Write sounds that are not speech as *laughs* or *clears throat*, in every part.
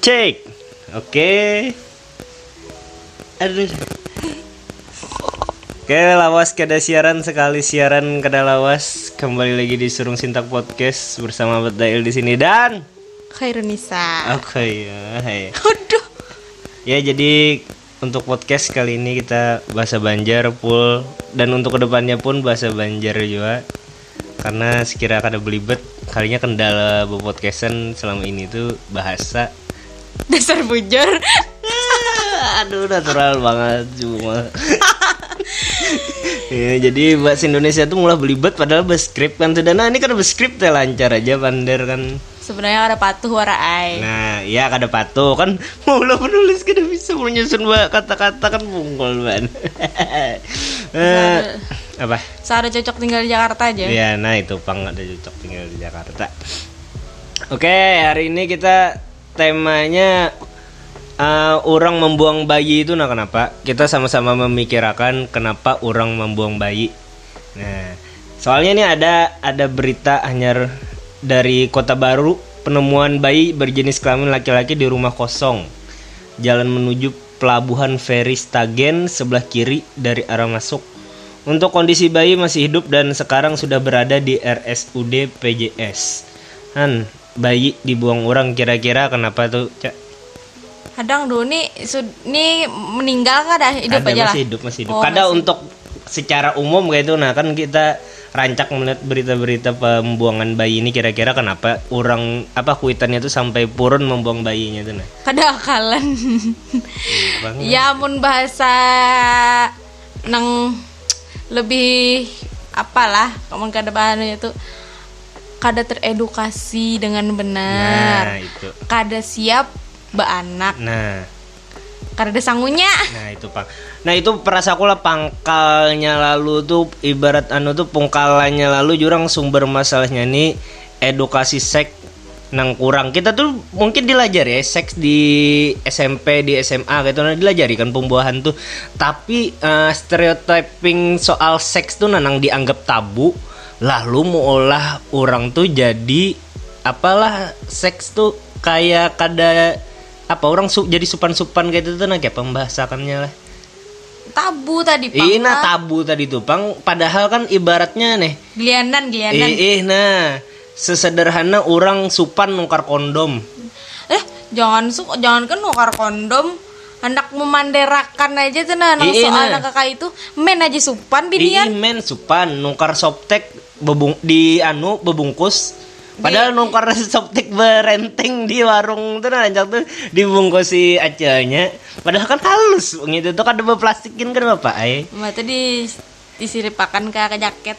Cek. Oke. Aduh. Oke, lawas kada siaran sekali siaran kada lawas kembali lagi di Surung Sintak Podcast bersama Bedail di sini dan Khairunisa. oke ya. hai. Aduh. Ya jadi untuk podcast kali ini kita bahasa Banjar full dan untuk ke depannya pun bahasa Banjar juga karena sekira kada belibet kalinya kendala podcastan selama ini tuh bahasa. Dasar bujur. *laughs* aduh natural banget cuma. *laughs* Ya, jadi bahasa Indonesia tuh mulai belibet padahal berskrip kan sudah nah ini kan berskrip teh lancar aja bandar kan. Sebenarnya ada patuh wara ai. nah ya kada patuh kan. Mula penulis kada bisa menyusun kata-kata kan pungkol ban *laughs* Eh, apa? Saya cocok tinggal di Jakarta aja. ya nah itu pang ada cocok tinggal di Jakarta. Oke hari ini kita temanya eh, orang membuang bayi itu nah kenapa? Kita sama-sama memikirkan kenapa orang membuang bayi. Nah soalnya ini ada ada berita hanya dari kota baru penemuan bayi berjenis kelamin laki-laki di rumah kosong. Jalan menuju pelabuhan feri Stagen sebelah kiri dari arah masuk untuk kondisi bayi masih hidup dan sekarang sudah berada di RSUD PJS. Han, bayi dibuang orang kira-kira kenapa tuh? Cak? Kadang dulu nih nih meninggal kan dah hidup Ada aja lah. masih hidup masih hidup. Oh, Kadang masih. untuk secara umum kayak itu nah kan kita rancak melihat berita-berita pembuangan bayi ini kira-kira kenapa orang apa kuitannya tuh sampai purun membuang bayinya tuh nah. Kada akalan. Bang, ya amun bahasa nang lebih apalah kamu kada bahan itu kada teredukasi dengan benar. Nah, itu. Kada siap beranak. Nah, Kada ada sangunya. Nah itu pak. Nah itu perasa aku lah pangkalnya lalu tuh ibarat anu tuh pungkalannya lalu jurang sumber masalahnya nih edukasi seks nang kurang. Kita tuh mungkin dilajari ya seks di SMP di SMA gitu nah dilajari kan pembuahan tuh. Tapi eh, stereotyping soal seks tuh nanang dianggap tabu. Lalu mau olah orang tuh jadi apalah seks tuh kayak kada apa orang su, jadi supan-supan kayak itu tuh nah kayak pembahasakannya lah. Tabu tadi Pang. Ih, nah tabu tadi tuh, Pang. Padahal kan ibaratnya nih. Gilianan. Eh, eh, nah. Sesederhana orang supan nukar kondom. Eh, jangan su jangan kan nukar kondom. Hendak memanderakan aja tuh nah, Iya, soal nah. nang kakak itu men aja supan binian. men supan nukar softtek bebung di anu bebungkus. Padahal nukar *laughs* softtek berenteng di warung tuh nah anjak tuh dibungkusi acanya. Padahal kan halus gitu tuh kan ada plastikin kan Bapak ay. Mbak tadi disiripakan ke, ke jaket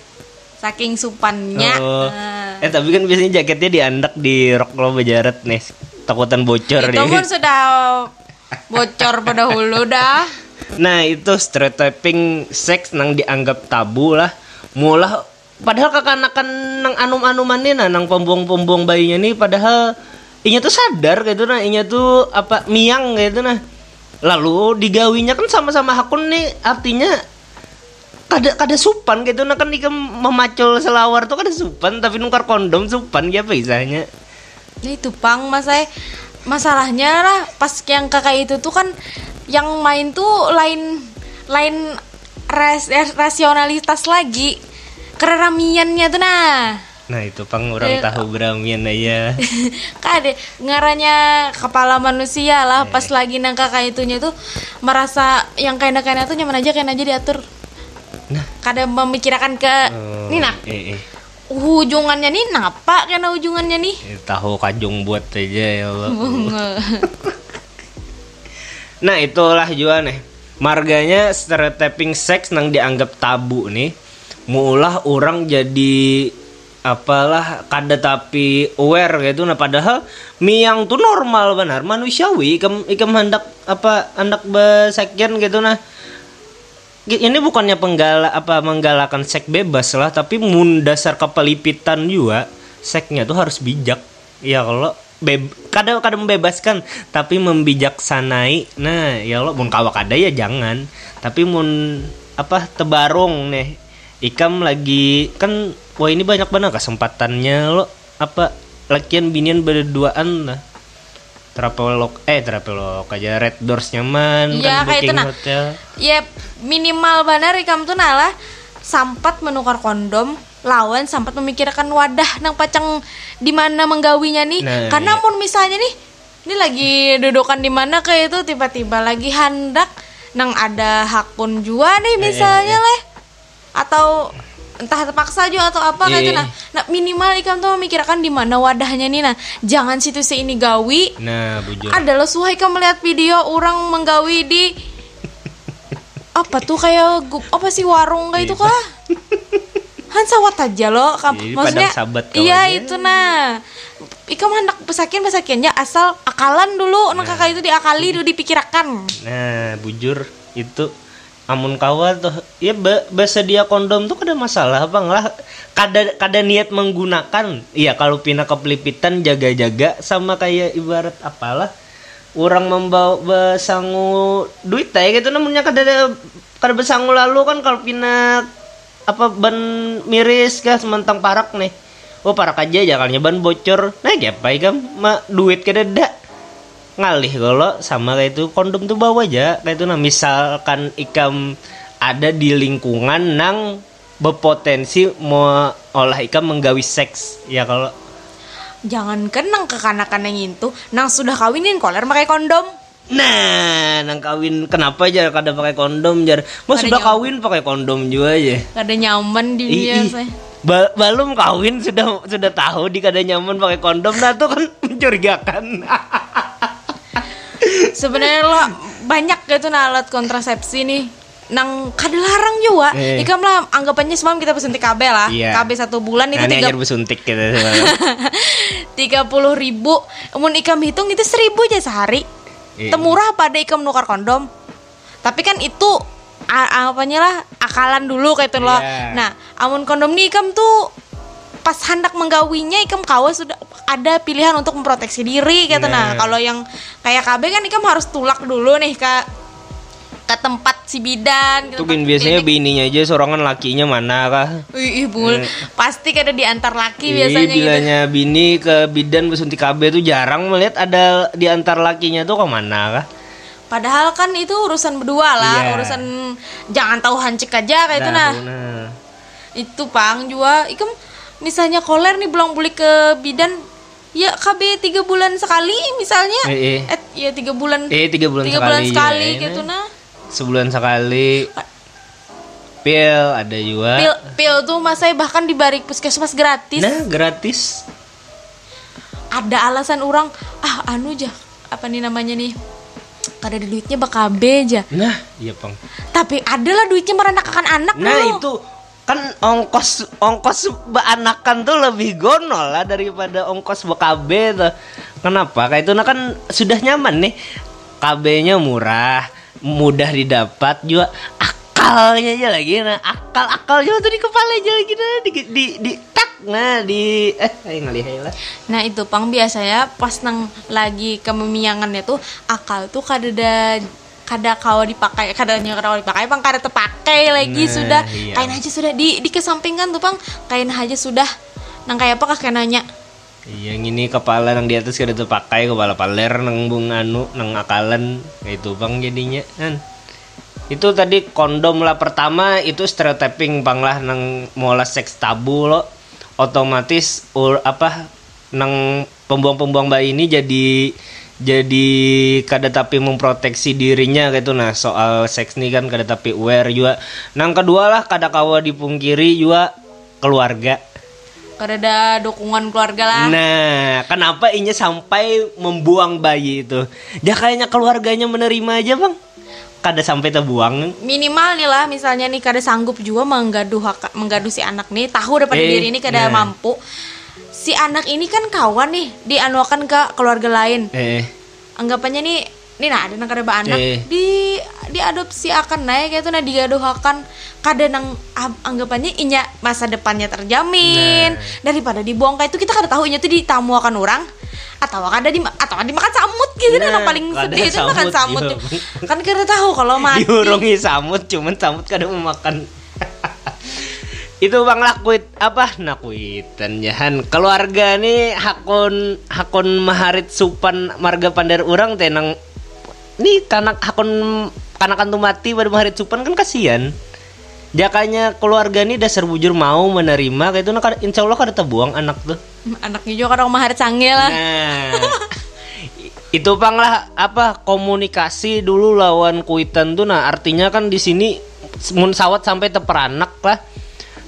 saking supannya. Oh. Nah. Eh tapi kan biasanya jaketnya diandak di rok lo bejaret nih. Takutan bocor itu nih. pun *laughs* sudah bocor pada hulu dah. Nah itu stereotyping seks nang dianggap tabu lah Mulah Padahal kekanakan nang anum-anuman nih nah, Nang pembuang-pembuang bayinya nih Padahal Inya tuh sadar gitu nah Inya tuh apa miang gitu nah Lalu digawinya kan sama-sama hakun nih Artinya kada kada supan gitu. Nah kan ikam memacul selawar tuh kada supan tapi nukar kondom supan ya bisanya Nah, itu pang masa masalahnya lah pas yang kakak itu tuh kan yang main tuh lain lain ras, rasionalitas lagi. Keramiannya tuh nah. Nah itu pang orang Eh, tahu beramian aja *laughs* kade ngaranya kepala manusia lah Eh. pas lagi nang kakak itunya tuh merasa yang kayak kayak tuh nyaman aja kayak aja diatur Nah. kada memikirkan ke Oh, nih nah eh, eh. ujungannya nih napa karena ujungannya nih? Eh, tahu kajung buat aja ya Allah. *laughs* Nah itulah juga nih Marganya stereotyping seks nang dianggap tabu nih. Mulah orang jadi apalah kada tapi aware gitu. Nah padahal miang tuh normal benar. Manusiawi ikam ikam hendak apa hendak besekian gitu nah ini bukannya penggala apa menggalakkan seks bebas lah tapi mun dasar kepelipitan juga seksnya tuh harus bijak. Ya kalau beb kadang kadang membebaskan tapi membijaksanai. Nah ya Allah mun kawak ada ya jangan. Tapi mun apa tebarong nih. Ikam lagi kan wah ini banyak banget kesempatannya lo apa lakian binian berduaan lah Travelog eh Travelog aja Red Doors nyaman Iya, kan kayak itu, booking nah. hotel. ya minimal benar ikam tuh nalah sempat menukar kondom lawan sempat memikirkan wadah nang pacang di mana menggawinya nih Nah, karena iya. mun misalnya nih ini lagi dudukan di mana kayak itu tiba-tiba lagi hendak nang ada hak pun jua nih misalnya leh atau entah terpaksa juga atau apa kayak itu Iya. nah, nah minimal ikam tuh memikirkan di mana wadahnya nih nah jangan situ si ini gawi Nah, bujur. adalah suhai kamu melihat video orang menggawi di apa tuh kayak apa sih warung kayak itu Iya. kah? Han sawat aja kam- Iya, maksudnya padang sahabat iya itu nah. Ikam hendak pesakian pesakiannya asal akalan dulu, nah kakak itu diakali dulu dipikirkan. Nah, bujur itu amun kawal tuh ya be, bersedia kondom tuh kada masalah bang lah. Kada kada niat menggunakan iya kalau pindah ke pelipitan jaga-jaga sama kayak ibarat apalah orang membawa besangu duit ya gitu namanya kada kada besangu lalu kan kalau pindah apa ban miris kah sementang parak nih. Oh parak aja jalannya ban bocor. Nah apa kan ma duit kada ada ngalih kalau sama kayak itu kondom tuh bawa aja. Kayak itu nah misalkan ikam ada di lingkungan nang berpotensi mau olah ikam menggawi seks. Ya kalau Jangan kenang kekanakan yang itu, nang sudah kawinin koler pakai kondom. nah nang kawin kenapa aja kada pakai kondom jar? Kada sudah nyaman. kawin pakai kondom juga aja. Kada nyaman di dia saya. Ba- belum kawin sudah sudah tahu di kada nyaman pakai kondom nah tuh kan *laughs* mencurigakan *laughs* Sebenarnya lo banyak gitu nah alat kontrasepsi nih nang kada larang juga Eh. ikam lah anggapannya semalam kita pesuntik KB lah Iya. KB satu bulan itu tiga bersuntik gitu *laughs* tiga puluh ribu mun ikam hitung itu seribu aja sehari Iya. temurah pada ikam nukar kondom tapi kan itu apanya lah akalan dulu kayak itu loh Iya. nah amun kondom nih ikam tuh pas hendak menggawinya ikam kawa sudah ada pilihan untuk memproteksi diri gitu nah, Nah. kalau yang kayak KB kan ikam harus tulak dulu nih ke ke tempat si bidan gitu, tuh kan biasanya klinik. bininya aja sorangan lakinya mana kah Ih, bul. pasti kada diantar laki Ih, biasanya gitu bilanya bini ke bidan bersuntik KB tuh jarang melihat ada di antar lakinya tuh ke mana kah? Padahal kan itu urusan berdua lah, Iya. urusan jangan tahu hancik aja kayak itu nah. nah. Itu pang juga, ikem misalnya koler nih belum beli ke bidan, ya KB tiga bulan sekali misalnya, Eh, eh. eh ya tiga bulan, Eh tiga bulan tiga sekali. bulan sekali ya, gitu nah. nah. Sebulan sekali. Pil ada juga. Pil, pil tuh masai bahkan di barik puskesmas gratis. Nah gratis. Ada alasan orang, ah anu aja, apa nih namanya nih, kada ada duitnya BKB aja. Nah iya pang. Tapi adalah duitnya merenakakan anak Nah dulu. itu kan ongkos ongkos beanakan tuh lebih gonol lah daripada ongkos BKB tuh. Kenapa? Kayak itu nah kan sudah nyaman nih. KB-nya murah, mudah didapat juga akalnya aja lagi nah akal akal juga tuh di kepala aja lagi nah di di, di tak nah di eh ngalih lah Nah itu pang biasanya pas nang lagi kememiangannya tuh akal tuh kada ada kada kau dipakai kadanya kada kau dipakai pang kada terpakai lagi Nah, sudah. iya. kain aja sudah di dikesampingkan tuh pang kain aja sudah. Nang kayak apa kah nanya. Iya yang ini kepala nang di atas kada terpakai kepala paler nang bung anu nang akalan. Kayak itu bang jadinya kan? Itu tadi kondom lah pertama itu stereotyping bang lah. Nang mola seks tabu lo otomatis ur, apa nang pembuang-pembuang bayi ini jadi jadi kada tapi memproteksi dirinya gitu nah soal seks nih kan kada tapi aware juga nang kedua lah kada kawa dipungkiri juga keluarga kada ada dukungan keluarga lah Nah, kenapa inya sampai membuang bayi itu? Ya kayaknya keluarganya menerima aja, Bang. Kada sampai terbuang. minimal nih lah misalnya nih kada sanggup juga menggaduh menggaduh si anak nih tahu daripada Eh, diri ini kada nah. mampu si anak ini kan kawan nih dianuakan ke keluarga lain Eh, anggapannya nih nih nah ada nang kada anak Eh. di diadopsi akan naik itu nah digaduhakan kada nang anggapannya inya masa depannya terjamin Nah. daripada dibuang kayak itu kita kada tahu inya tuh ditamu akan orang atau kada di atau dimakan samut gitu nah, Nah, yang paling sedih itu makan samut, samut iya. kan kada tahu kalau mati diurungi samut, cuman samut kada mau makan. Itu bang lakuit. Apa? Nakuitan jahan. Keluarga nih hakun hakun maharit supan marga pandar urang tenang nih kanak hakun kanakan tuh mati pada maharit supan kan kasihan. Jakanya keluarga nih dasar bujur mau menerima kayak itu nah insya Allah kada terbuang anak tuh Anaknya juga kadang mahar canggih lah. Nah, itu pang lah apa komunikasi dulu lawan kuitan tuh nah artinya kan di sini mun sawat sampai teperanak lah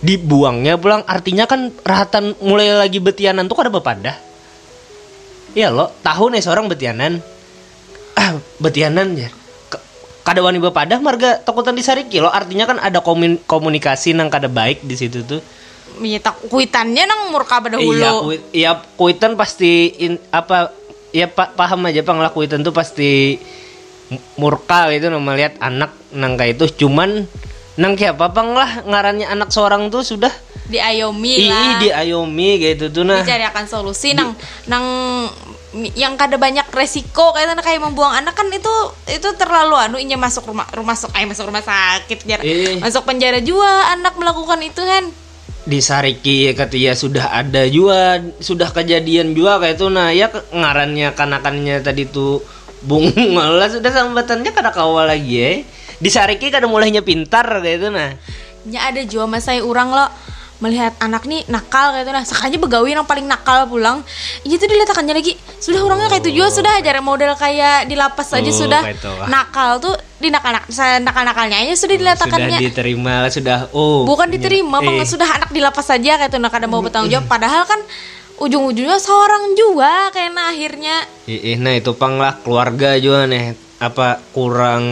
dibuangnya pulang. Artinya kan rahatan mulai lagi betianan tuh kada bepadah iya lo. Tahu nih seorang betianan. Ah betianan ya. Kada wani bepadah marga takutan disariki lo. Artinya kan ada komun- komunikasi nang kada baik di situ tuh. Iya, tak kuitannya nang murka pada hulu. Iya, kuit, iya kuitan pasti in, apa ya pa- paham aja pang kuitan tuh pasti murka gitu melihat anak nang kayak itu. Cuman nang kayak apa pang lah ngarannya anak seorang tuh sudah Diayomi lah. ii diayomi gitu tuh nah Dicarikan solusi nang nang yang kada banyak resiko kayak kayak membuang anak kan itu itu terlalu anu inya masuk rumah rumah masuk ay masuk rumah sakit jar, Eh. masuk penjara juga anak melakukan itu kan disariki ketika sudah ada juga sudah kejadian juga kayak itu nah ya ngarannya kanakannya tadi tuh bunga lah sudah sambatannya kada kawal lagi ya disariki kada mulainya pintar kayak itu nah ya ada juga masa orang lo. Melihat anak nih nakal kayak itu nah sekalinya begawi yang paling nakal pulang. Itu diletakkannya lagi sudah orangnya kayak itu juga sudah ajar model kayak di lapas aja Oh, sudah. ah. nakal tuh di nakal nakal nakalnya aja sudah sudah diletakkannya diterima sudah oh bukan diterima eh, sudah anak di lapas saja kayak itu nah kada mau bertanggung jawab. Padahal kan ujung-ujungnya seorang juga kayak nah akhirnya. Eh, nah itu pang lah keluarga juga nih. Apa kurang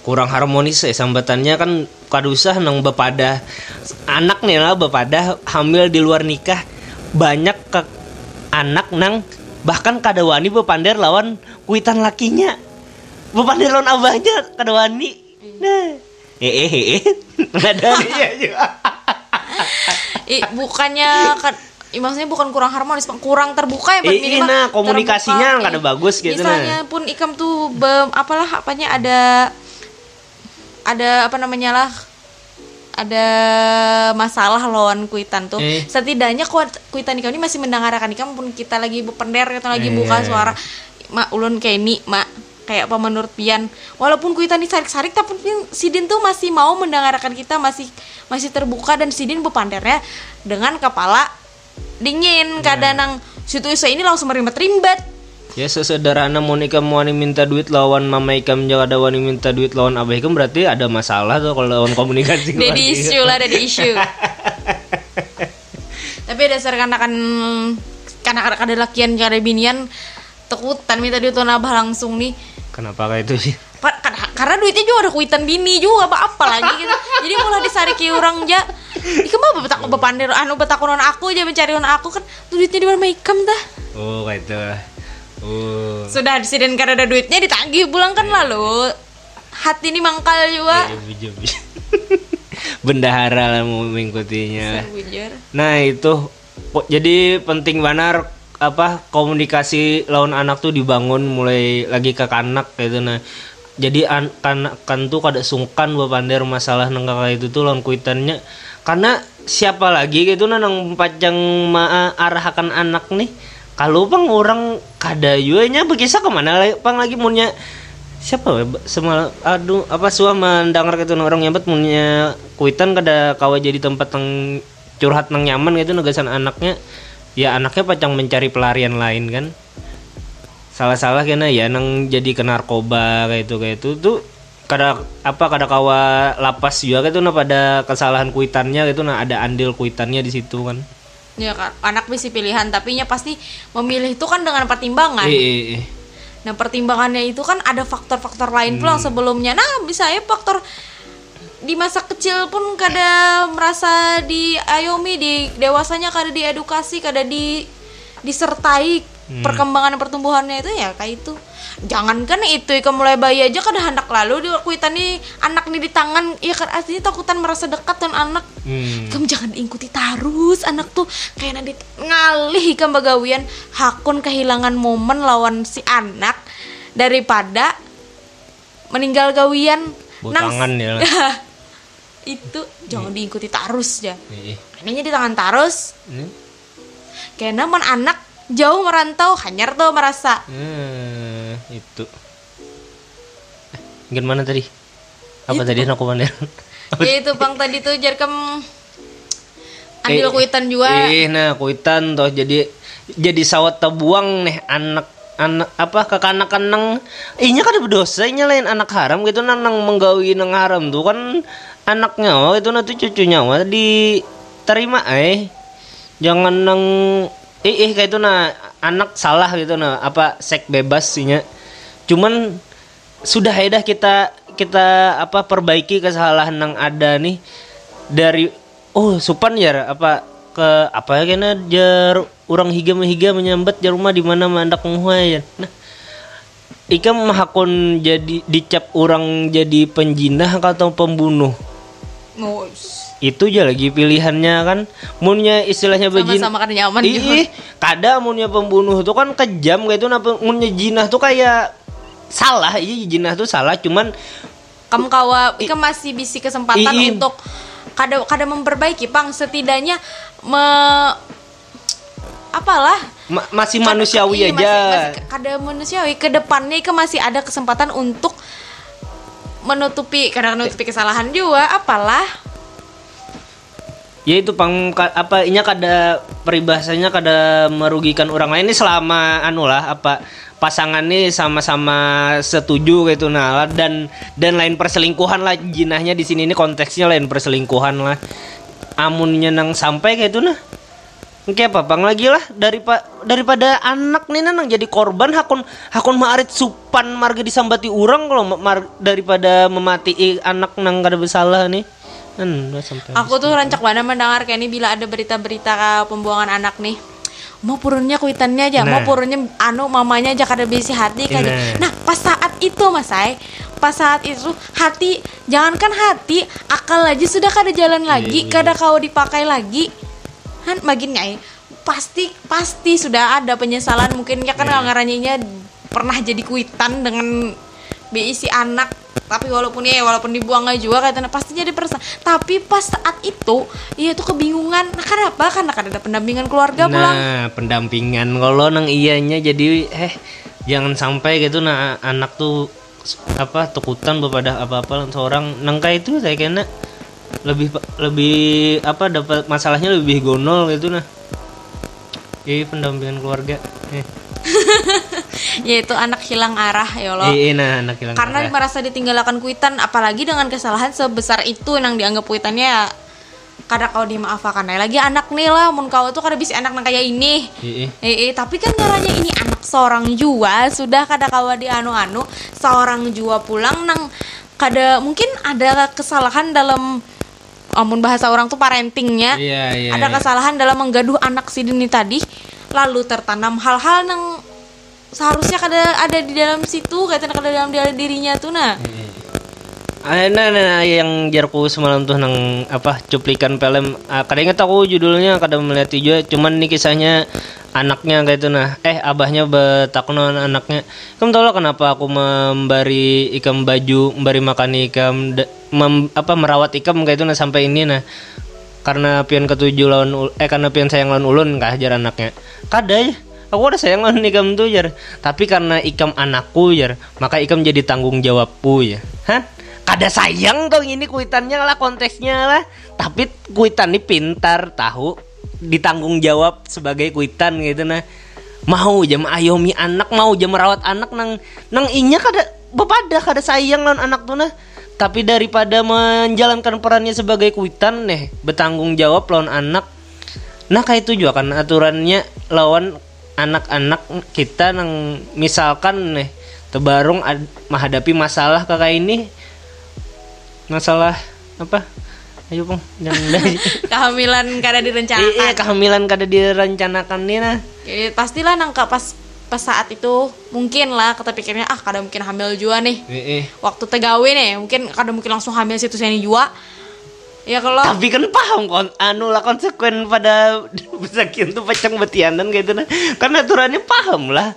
kurang harmonis ya sambatannya kan kadusah nang bepada anak nih lah bepada hamil di luar nikah. Banyak ke anak nang bahkan kada wani bepander lawan kuitan lakinya. Bepander lawan abahnya kada wani nah eh eh eh, eh. ada juga *laughs* Ih, bukannya kan maksudnya bukan kurang harmonis, kurang terbuka ya. Ih, Minimal nah, komunikasinya nggak ada bagus gitu, Misalnya pun ikam tuh be- apalah apanya ada ada apa namanya lah ada masalah lawan kuitan tuh. Eh. Setidaknya kuat- kuitan ikam ini masih mendengarkan ikam pun kita lagi berpender kita lagi Eh, buka iya, iya. suara. Mak ulun kayak ini, Mak kayak apa menurut Pian walaupun kuitan disarik-sarik tapi Sidin tuh masih mau mendengarkan kita masih masih terbuka dan Sidin berpandernya dengan kepala dingin kadang nang situ ini langsung merimbat rimbat Ya sesederhana Monica mau minta duit lawan mama ikam jangan ada wani minta duit lawan abah ikam berarti ada masalah tuh kalau lawan komunikasi *laughs* Jadi isu lah dari isu. *laughs* Tapi dasar kanakan kanak ada lakian ada binian tekutan minta duit tuan abah langsung nih. Kenapa kayak itu sih? Karena, duitnya juga ada kuitan bini juga apa apa lagi gitu. Jadi mulai disariki orang ja. Ikam apa betak bepandir anu betakunan aku aja mencari aku kan duitnya di mana ikam dah. Oh kayak itu. Oh. sudah disiden karena ada duitnya ditagih pulang kan lalu hati ini mangkal juga Eh, biju- biju. Bendahara lah mau mengikutinya. Bujur. Nah itu jadi penting benar apa komunikasi lawan anak tuh dibangun mulai lagi ke kanak gitu nah jadi an kanak kan tuh kada sungkan bapander masalah nang kakak itu tuh lawan kuitannya karena siapa lagi gitu nah nang pajang ma arahkan anak nih kalau pang orang kada yuanya bekisah ke mana lagi pang lagi punya siapa semal aduh apa suah mendengar gitu orang nyambat punya kuitan kada kawa jadi tempat yang curhat nang nyaman gitu negasan anaknya. Ya anaknya pacang mencari pelarian lain kan. Salah-salah kena ya nang jadi ke narkoba kayak itu kayak itu. Tuh kada apa kada kawa lapas juga gitu nah pada kesalahan kuitannya gitu nah ada andil kuitannya di situ kan ya kan anak bisa pilihan tapi nya pasti memilih itu kan dengan pertimbangan eh, eh, eh. nah pertimbangannya itu kan ada faktor-faktor lain pula Hmm. sebelumnya nah bisa ya faktor di masa kecil pun kada merasa diayomi di dewasanya kada diedukasi kada di disertai Hmm. perkembangan pertumbuhannya itu ya kayak itu jangankan itu ikan mulai bayi aja kada hendak lalu di kuitan nih anak nih di tangan ya kan artinya takutan merasa dekat dengan anak Hmm. kamu jangan diikuti terus anak tuh kayak nanti ngalih ikan bagawian hakun kehilangan momen lawan si anak daripada meninggal gawian Butangan ya lah. *laughs* itu jangan diikuti tarus ya Ih, ini di tangan tarus ini. karena man anak jauh merantau hanyar tuh merasa Hmm, itu. Eh, Gimana tadi? Apa tadi aku mana? *laughs* ya itu bang tadi tuh jarkem andil Eh, kuitan juga Ih, nah kuitan toh jadi jadi sawat tebuang nih anak anak apa ke kanak kanang ihnya kan berdosa nya lain anak haram gitu nang nang menggawi nang haram tuh kan anaknya oh itu nanti cucunya mah diterima eh jangan nang ih, ih kayak itu nah anak salah gitu nah apa sek bebas sihnya cuman sudah ya dah kita kita apa perbaiki kesalahan yang ada nih. Dari oh supan ya apa ke apa ya kena jar orang higa higa menyambat jar rumah di mana mandak ya. Nah Ika mahakon jadi dicap orang jadi penjinah atau pembunuh? Ngus. Itu aja lagi pilihannya kan. Munnya istilahnya bejin sama-sama kan nyaman Ih, juga. kada munnya pembunuh tuh kan kejam kayak itu nah munnya jinah tuh kayak salah. Iya jinah tuh salah cuman kamu kawa Ika masih bisi kesempatan Ii. untuk kada kada memperbaiki pang. Setidaknya me apalah? Ma- masih manusiawi Iya, aja. masih, masih kada manusiawi. Ke depannya Ika masih ada kesempatan untuk menutupi kadang menutupi kesalahan juga. Apalah ya itu pang apa inya kada peribahasanya kada merugikan orang lain. Ini selama anu lah apa pasangan nih sama-sama setuju gitu nah dan dan lain perselingkuhan lah jinahnya di sini ini konteksnya lain perselingkuhan lah. Amunnya nang sampai kayak itu nah. Kayak apa bang lagi lah daripada daripada anak nih nang jadi korban hakun hakun maarit supan marga disambati urang kalau ma- mar- daripada memati anak nang kada bersalah nih kan sampai aku tuh rancak banget mendengar kayak ini bila ada berita-berita pembuangan anak nih mau purunnya kuitannya aja mau Nah. purunnya anu mamanya aja kada bisi hati kayak Nah. nah pas saat itu mas Ay pas saat itu hati jangankan hati akal aja sudah kada jalan lagi Iya. kada kau dipakai lagi. Kan makin nyai pasti pasti sudah ada penyesalan. Mungkin ya kan ngaranyinya pernah jadi kuitan dengan BI si anak. Tapi walaupun ya walaupun dibuang aja juga katanya pasti jadi perasa. Tapi pas saat itu iya tuh kebingungan. Nah kenapa karena kan ada pendampingan keluarga pulang. Nah, pendampingan kalau nang iyanya. Jadi eh jangan sampai gitu nah anak tuh apa takutan kepada apa-apa seorang nang kayak itu saya kena lebih lebih apa dapat masalahnya lebih gonol gitu nah. Iya pendampingan keluarga. Eh, yaitu anak hilang arah ya Allah iya nah anak hilang karena arah. merasa ditinggalkan kuitan apalagi dengan kesalahan sebesar itu yang dianggap kuitannya ya kada kau dimaafkan Nah, lagi anak nih lah mun kau tuh kada bisa anak nang kayak ini Iya. Eh, tapi kan caranya ini anak seorang jua sudah kada kawa di anu-anu seorang jua pulang nang kada mungkin ada kesalahan dalam amun bahasa orang tuh parentingnya Iya, iya. ada iya. kesalahan dalam menggaduh anak si Dini tadi lalu tertanam hal-hal yang seharusnya kada ada di dalam situ kaitan kada dalam dalam dirinya tuh nah. Ah, nah, nah, yang jarku semalam tuh nang apa cuplikan film. Ah, kada inget aku judulnya kada melihat juga cuman nih kisahnya anaknya kayak itu nah. Eh abahnya betakno anaknya. Kamu tahu lah kenapa aku memberi ikam baju memberi makan ikam mem- apa merawat ikam kayak itu nah sampai ini nah. Karena pian ketujuh lawan eh karena pian sayang lawan ulun kah jar anaknya. Kada ya aku udah sayang lawan ikam tuh jar tapi karena ikam anakku jar maka ikam jadi tanggung jawabku ya. Hah? Kada sayang dong ini kuitannya lah konteksnya lah. Tapi kuitan ini pintar tahu ditanggung jawab sebagai kuitan gitu nah. Mau jam ayomi anak mau jam merawat anak nang nang inya kada bepada kada sayang lawan anak tuh nah. Tapi daripada menjalankan perannya sebagai kuitan nih bertanggung jawab lawan anak nah kayak itu juga kan aturannya lawan anak-anak kita nang misalkan nih tebarung ad- menghadapi masalah kakak ini. Masalah apa? Ayo pong jangan *laughs* kehamilan kada iya direncanakan kehamilan kada direncanakan nih nah. Jadi, pastilah nangka pas pas saat itu mungkin lah kata pikirnya ah kada mungkin hamil juga nih. Iya. waktu tegawe nih mungkin kada mungkin langsung hamil situ sini juga ya kalau tapi kan paham kon anu lah konsekuen pada *laughs* besakin tuh pacang betianan gitu nah. Kan aturannya paham lah.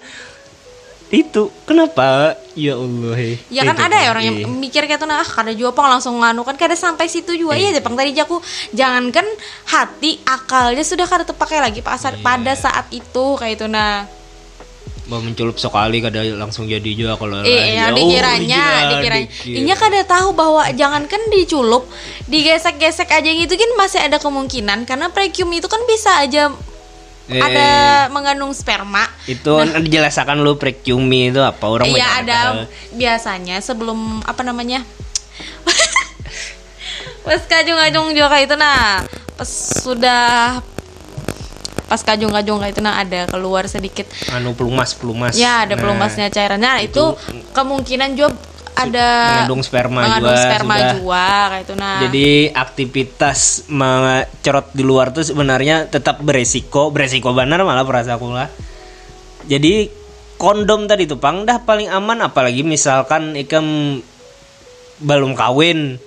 Itu kenapa? Ya Allah he. Ya kan Itu, ada ya orang yang Iya. mikir kayak tuh nah ah, kada juga pang langsung nganu. Kan kada sampai situ juga. Iya Jepang tadi aku jangankan hati akalnya sudah kada terpakai lagi pada Iya. pada saat itu kayak itu nah mencelup sekali kada langsung jadi juga kalau Eh, ya, ya, oh, dikiranya, iya, dikiranya. Inya kada tahu bahwa jangankan dicelup, digesek-gesek aja gitu kan masih ada kemungkinan karena prekium itu kan bisa aja Eh, ada mengandung sperma. itu kan dijelaskan lu prekiumi itu apa orang Iya ada tahu. biasanya sebelum apa namanya? *laughs* pas kajung-kajung juga itu nah pas sudah pas kajung-kajung itu nah ada keluar sedikit anu pelumas pelumas ya ada Nah, pelumasnya cairannya nah, itu, kemungkinan juga ada mengandung sperma mengandung juga, sperma sudah. juga kayak itu nah Jadi aktivitas mencerot di luar tuh sebenarnya tetap beresiko, beresiko benar malah perasa aku lah. Jadi kondom tadi tuh pang dah paling aman apalagi misalkan ikam belum kawin.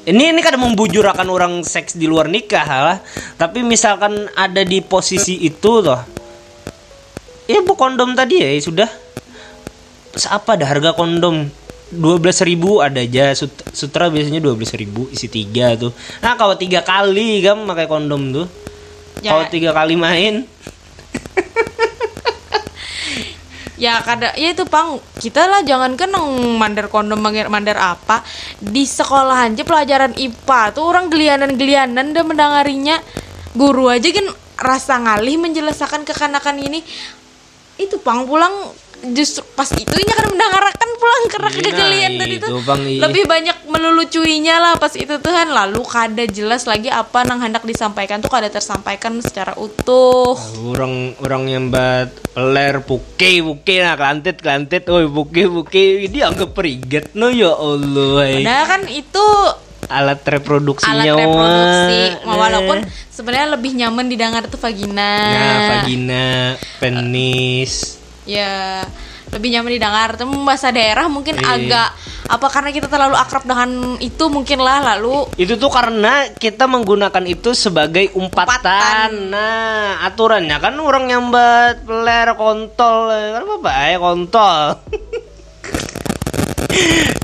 Ini ini kadang membujurakan orang seks di luar nikah lah. Tapi misalkan ada di posisi itu tuh. Ya bu kondom tadi ya sudah. Terus apa dah harga kondom? 12.000 ribu ada aja Sut- sutra biasanya 12.000 ribu isi tiga tuh nah kalau tiga kali kan pakai kondom tuh Ya. kalau tiga kali main *laughs* ya kada ya itu pang. Kita lah jangan nang mandar kondom mandar apa. Di sekolah aja pelajaran IPA tuh orang gelianan-gelianan dan mendengarinya guru aja kan rasa ngalih menjelaskan kekanakan ini. Itu pang pulang justru pas itu nya kan mendengarkan pulang kerak Iya, kejelian tadi itu, tuh Bang, iya. lebih banyak melulucuinya lah pas itu tuh kan lalu kada jelas lagi apa nang hendak disampaikan tuh kada tersampaikan secara utuh orang orang yang bat peler puke puke nah kelantit kelantit oi puke puke dia anggap periget no ya Allah. Padahal kan itu alat reproduksinya alat reproduksi wah. walaupun sebenarnya lebih nyaman didengar tuh vagina nah vagina penis ya lebih nyaman didengar tapi bahasa daerah mungkin Iya. agak apa karena kita terlalu akrab dengan itu mungkin lah lalu Itu tuh karena kita menggunakan itu sebagai umpatan. Umpatan. Nah, aturannya kan orang nyambat peler kontol, kan apa ya kontol. *laughs*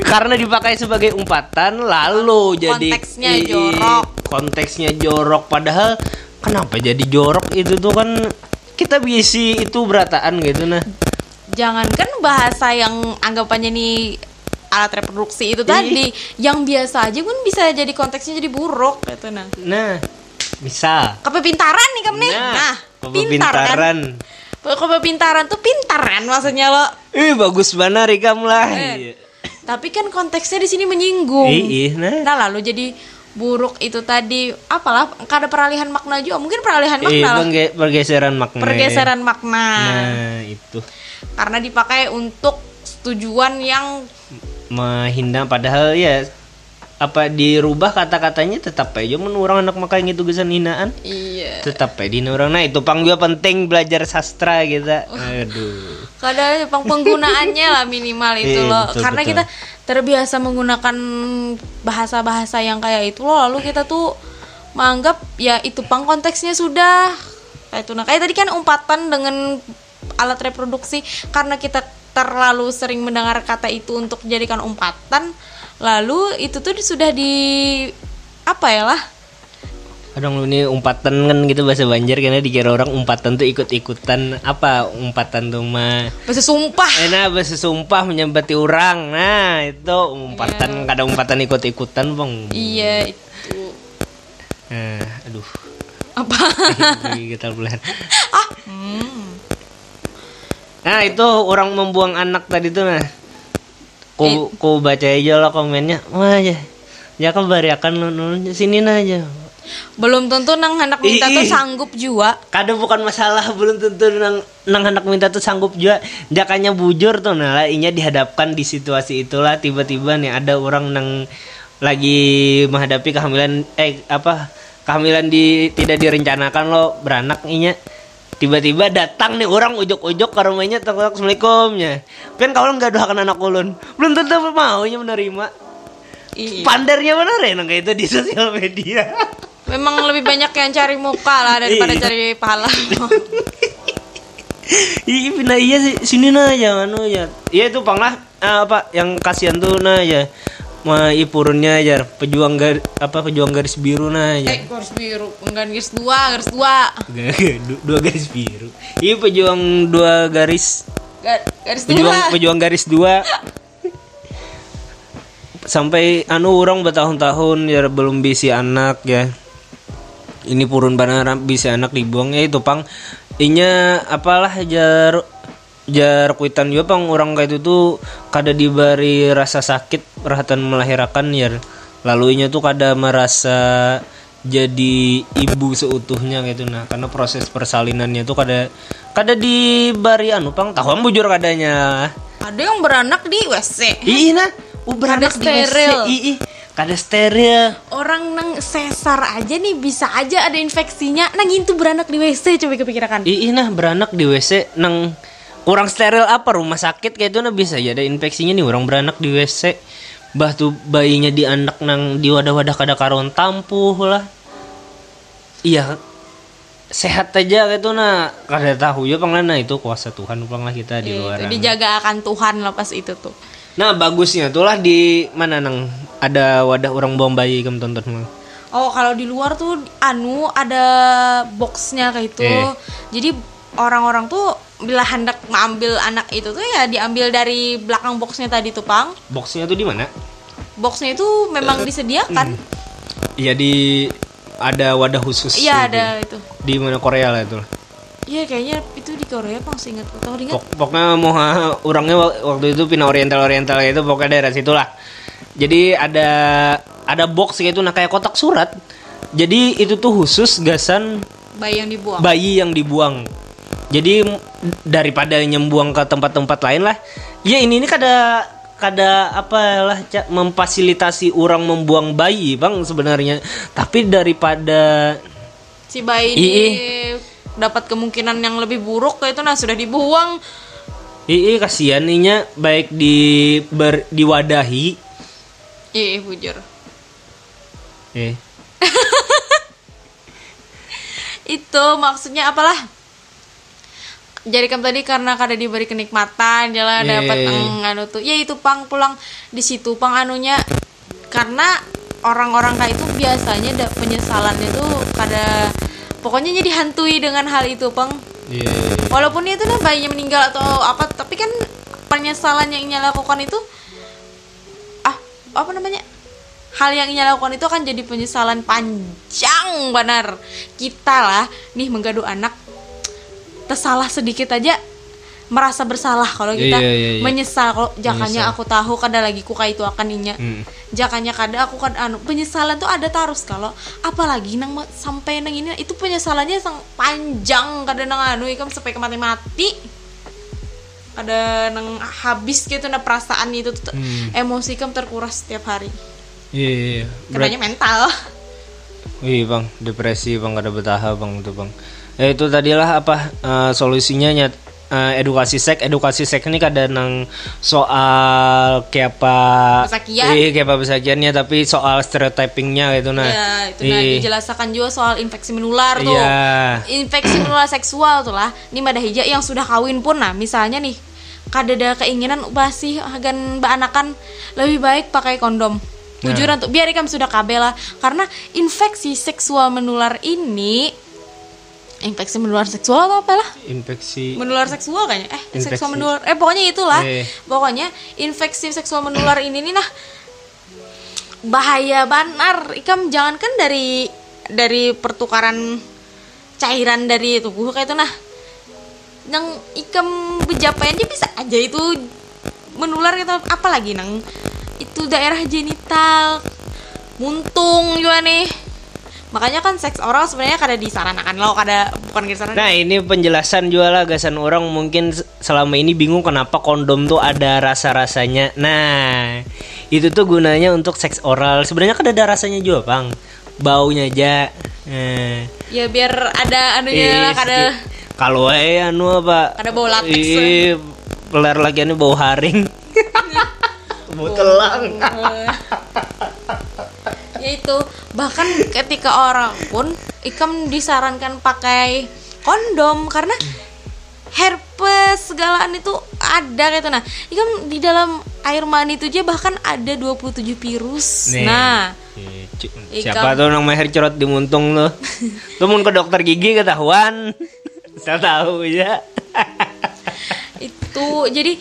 karena dipakai sebagai umpatan lalu jadi Konteksnya i- i- jorok. Konteksnya jorok padahal kenapa jadi jorok itu tuh kan kita bisi itu berataan gitu nah. jangankan bahasa yang anggapannya nih alat reproduksi itu Ih. tadi yang biasa aja pun bisa jadi konteksnya jadi buruk gitu nah Nah, bisa. kepintaran nih kamu nih Nah, nah, pintar kan kepintaran. kepintaran tuh pintar kan maksudnya lo Ih, bagus banget Rikam lah. Eh. Tapi kan konteksnya di sini menyinggung. Ih, nah. Nah lalu jadi buruk itu tadi. Apalah kada peralihan makna juga. Mungkin peralihan Eh, makna. pengge- pergeseran makna. pergeseran makna. Nah, itu. Karena dipakai untuk tujuan yang menghina padahal ya apa dirubah kata-katanya tetap aja men orang anak makai gitu gesan hinaan. Iya. Tetap aja di orang nah itu pang juga penting belajar sastra kita aduh. Kadang peng- penggunaannya lah minimal itu Iya, loh. betul, karena betul. kita terbiasa menggunakan bahasa-bahasa yang kayak itu loh. Lalu kita tuh menganggap ya itu pang konteksnya sudah. Kayak itu. Nah kayak tadi kan umpatan dengan alat reproduksi. Karena kita terlalu sering mendengar kata itu untuk dijadikan umpatan lalu itu tuh sudah di apa ya lah? Kadang lu ini umpatan kan gitu bahasa Banjar karena dikira orang umpatan tuh ikut-ikutan. Apa umpatan tuh mah bahasa sumpah. Enak bahasa sumpah menyambati orang. Nah itu umpatan kadang umpatan ikut-ikutan bang. Iya itu. Nah, aduh. Apa? Kita bulan *laughs* ah hmm. Nah itu orang membuang anak tadi tuh nah. Ku, ku baca aja lah komennya. Wah ya. Ya kan bariakan lu lu sini nah aja. belum tentu nang hendak minta tuh sanggup juga Kadang bukan masalah *laughs* belum tentu nang nang anak minta tuh sanggup juga. Jakanya bujur tuh nah lah inya dihadapkan di situasi itulah tiba-tiba nih ada orang nang lagi menghadapi kehamilan eh apa kehamilan di tidak direncanakan lo beranak inya tiba-tiba datang nih orang ujuk-ujuk ke rumahnya tok assalamualaikumnya kan kawan nggak doakan anak ulun. Belum tentu mau nya menerima. Iya. pandarnya benar ya nang kayak itu di sosial media. Memang lebih banyak yang cari muka lah daripada Iya. cari pahala. *laughs* Ih, pindah iya sih. Sini nah jangan anu ya. Iya itu pang lah. Ah, apa? Yang kasihan tuh nah ya. Ma ipurunnya aja pejuang gar, apa pejuang garis biru nah ya. Eh, garis biru, enggak garis dua, garis dua. *laughs* Du- dua garis biru. Iya pejuang dua garis Ga- Garis pejuang dua. pejuang garis dua. Sampai anu orang bertahun-tahun ya belum bisa anak ya. Ini purun benar bisa anak dibuang ya itu pang. Inya apalah jar jar kuitan juga pang orang kayak itu tuh kada diberi rasa sakit perhatian melahirkan ya. Lalu inya tuh kada merasa jadi ibu seutuhnya gitu nah karena proses persalinannya tuh kada kada diberi anu pang tahu bujur kadanya Ada yang beranak di WC. Ih nah, beranak di WC. ih, kada steril. Orang nang sesar aja nih bisa aja ada infeksinya. Nang itu beranak di WC coba kepikiran. Ih, ih, nah beranak di WC nang orang steril apa rumah sakit kayak itu nah bisa ya ada infeksinya nih orang beranak di WC. Bah tuh bayinya di anak nang di wadah-wadah kada karon tampuh lah. Iya, sehat aja gitu nah kada tahu ya panglana itu kuasa Tuhan pang lah kita di Iya, luar. itu dijaga akan Tuhan lah pas itu tuh. Nah bagusnya tuh lah di mana nang ada wadah orang buang bayi kamu tonton mah. Oh kalau di luar tuh anu ada boxnya kayak itu. Eh. Jadi orang-orang tuh bila hendak mengambil anak itu tuh ya diambil dari belakang boxnya tadi tuh pang. Boxnya tuh di mana? Boxnya itu memang disediakan. Iya di ada wadah khusus. Iya ada itu. Di mana Korea lah itu. Iya kayaknya itu di Korea pang seingat tahu ingat. Pok pokoknya mau orangnya wa- waktu itu pindah oriental oriental itu pokoknya daerah situ lah. Jadi ada ada box gitu nah kayak kotak surat. Jadi itu tuh khusus gasan Bayi yang dibuang. bayi yang dibuang. Jadi daripada nyembuang ke tempat-tempat lain lah, ya ini ini kada kada apalah Cak, memfasilitasi orang membuang bayi bang sebenarnya. Tapi daripada si bayi ini dapat kemungkinan yang lebih buruk itu nah sudah dibuang. ii kasihan ninya baik di ber, diwadahi Ih, bujur. eh *laughs* itu maksudnya apalah jadi kan tadi karena kada diberi kenikmatan jalan Iya, dapat iya, iya. anu tuh. Ya itu pang pulang di situ. Pang anunya karena orang-orang kayak itu biasanya da, penyesalannya tuh kada pokoknya jadi hantui dengan hal itu pang. Iya walaupun itu nah bayinya meninggal atau apa tapi kan penyesalan yang ia lakukan itu ah apa namanya hal yang ia lakukan itu akan jadi penyesalan panjang benar. Kita lah nih menggaduh anak tersalah sedikit aja merasa bersalah kalau kita Iya, iya, iya. menyesal kalau jakanya Menyesal. aku tahu kada lagi ku itu akan inya Hmm. jakanya kada aku kan anu penyesalan tuh ada terus kalau apalagi nang sampai nang ini itu penyesalannya sang panjang kada nang anu ikam sampai ke mati mati ada nang habis gitu nah perasaan itu tuh Hmm. emosi kam terkuras setiap hari iya iya Berat- kadanya mental Wih bang, depresi bang, ada betah bang itu bang. Ya itu tadilah apa eh, solusinya nyat eh, edukasi seks, edukasi seks ini kadang nang soal kayak apa? Pesakian. Iya kayak apa pesakiannya, tapi soal stereotypingnya gitu nah. ya itu nah dijelaskan juga soal infeksi menular tuh Iya. infeksi menular seksual tuh lah ini mada hija yang sudah kawin pun nah misalnya nih kada ada keinginan ubah sih agan anakan lebih baik pakai kondom Nah. Jujuran tuh biar ikam sudah kabel lah karena infeksi seksual menular ini infeksi menular seksual atau apa lah? Infeksi. menular seksual kayaknya. Eh Infeksi. seksual menular. Eh pokoknya itulah. Eh. pokoknya infeksi seksual menular ini nih nah. Bahaya banar. Ikam jangankan dari dari pertukaran cairan dari tubuh kayak itu nah. Yang ikam bejapai aja bisa aja itu menular gitu. Apalagi nang itu daerah genital muntung juga nih makanya kan seks oral sebenarnya kada disarankan lo kada bukan disarankan Nah ini penjelasan juga lah gasan orang mungkin selama ini bingung kenapa kondom tuh ada rasa-rasanya. Nah itu tuh gunanya untuk seks oral. Sebenarnya kan ada rasanya juga bang, baunya aja. Nah, ya biar ada anunya lah eh, kada. Kalau eh anu apa? Kada bau latex. Ih, pelar lagi anu bau haring. *laughs* bau telang. *laughs* ya itu bahkan ketika orang pun ikam disarankan pakai kondom karena herpes segalaan itu ada gitu nah ikam di dalam air mani itu aja bahkan ada 27 virus Nih. nah Ikam. Siapa tuh nang meher cerot di muntung tuh? *laughs* tuh ke dokter gigi ketahuan. *laughs* Saya tahu ya. itu jadi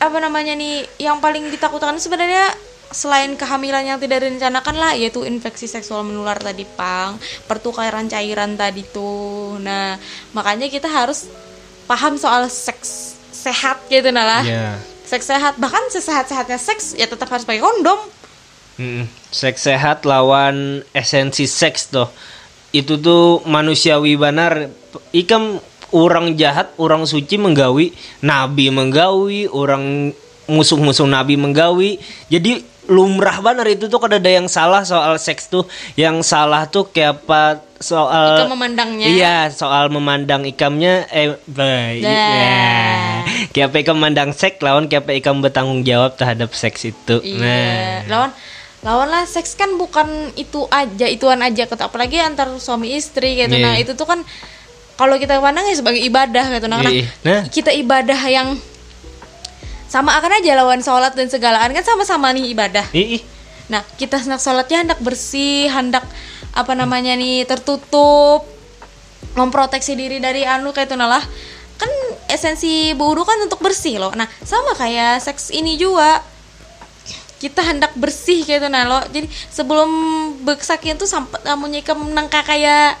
apa namanya nih yang paling ditakutkan sebenarnya selain kehamilan yang tidak direncanakan lah yaitu infeksi seksual menular tadi pang pertukaran cairan tadi tuh nah makanya kita harus paham soal seks sehat gitu nah lah Iya. seks sehat bahkan sesehat-sehatnya seks ya tetap harus pakai kondom Mm-mm. Seks sehat lawan esensi seks tuh. Itu tuh manusiawi benar. Ikam orang jahat, orang suci menggawi, nabi menggawi, orang musuh-musuh nabi menggawi. Jadi lumrah benar itu tuh kada ada yang salah soal seks tuh. Yang salah tuh kayak apa soal Ikam memandangnya. Iya, soal memandang ikamnya eh baik. Ya. Kayak apa ikam memandang seks lawan kayak apa ikam bertanggung jawab terhadap seks itu. Nah. Iya. Lawan lawan lah seks kan bukan itu aja, ituan aja kata apalagi antar suami istri gitu. Iya. Nah, itu tuh kan kalau kita pandang ya sebagai ibadah gitu. Nah, Iya. karena Nah. kita ibadah yang sama akan aja lawan sholat dan segalaan kan sama-sama nih ibadah. Ih. Nah, kita hendak sholatnya hendak bersih, hendak apa namanya nih tertutup, memproteksi diri dari anu kayak itu nalah. Kan esensi budu kan untuk bersih loh. Nah, sama kayak seks ini juga. Kita hendak bersih kayak itu nah lo. Jadi sebelum bersakian tuh sampai amunnya ke menangka kayak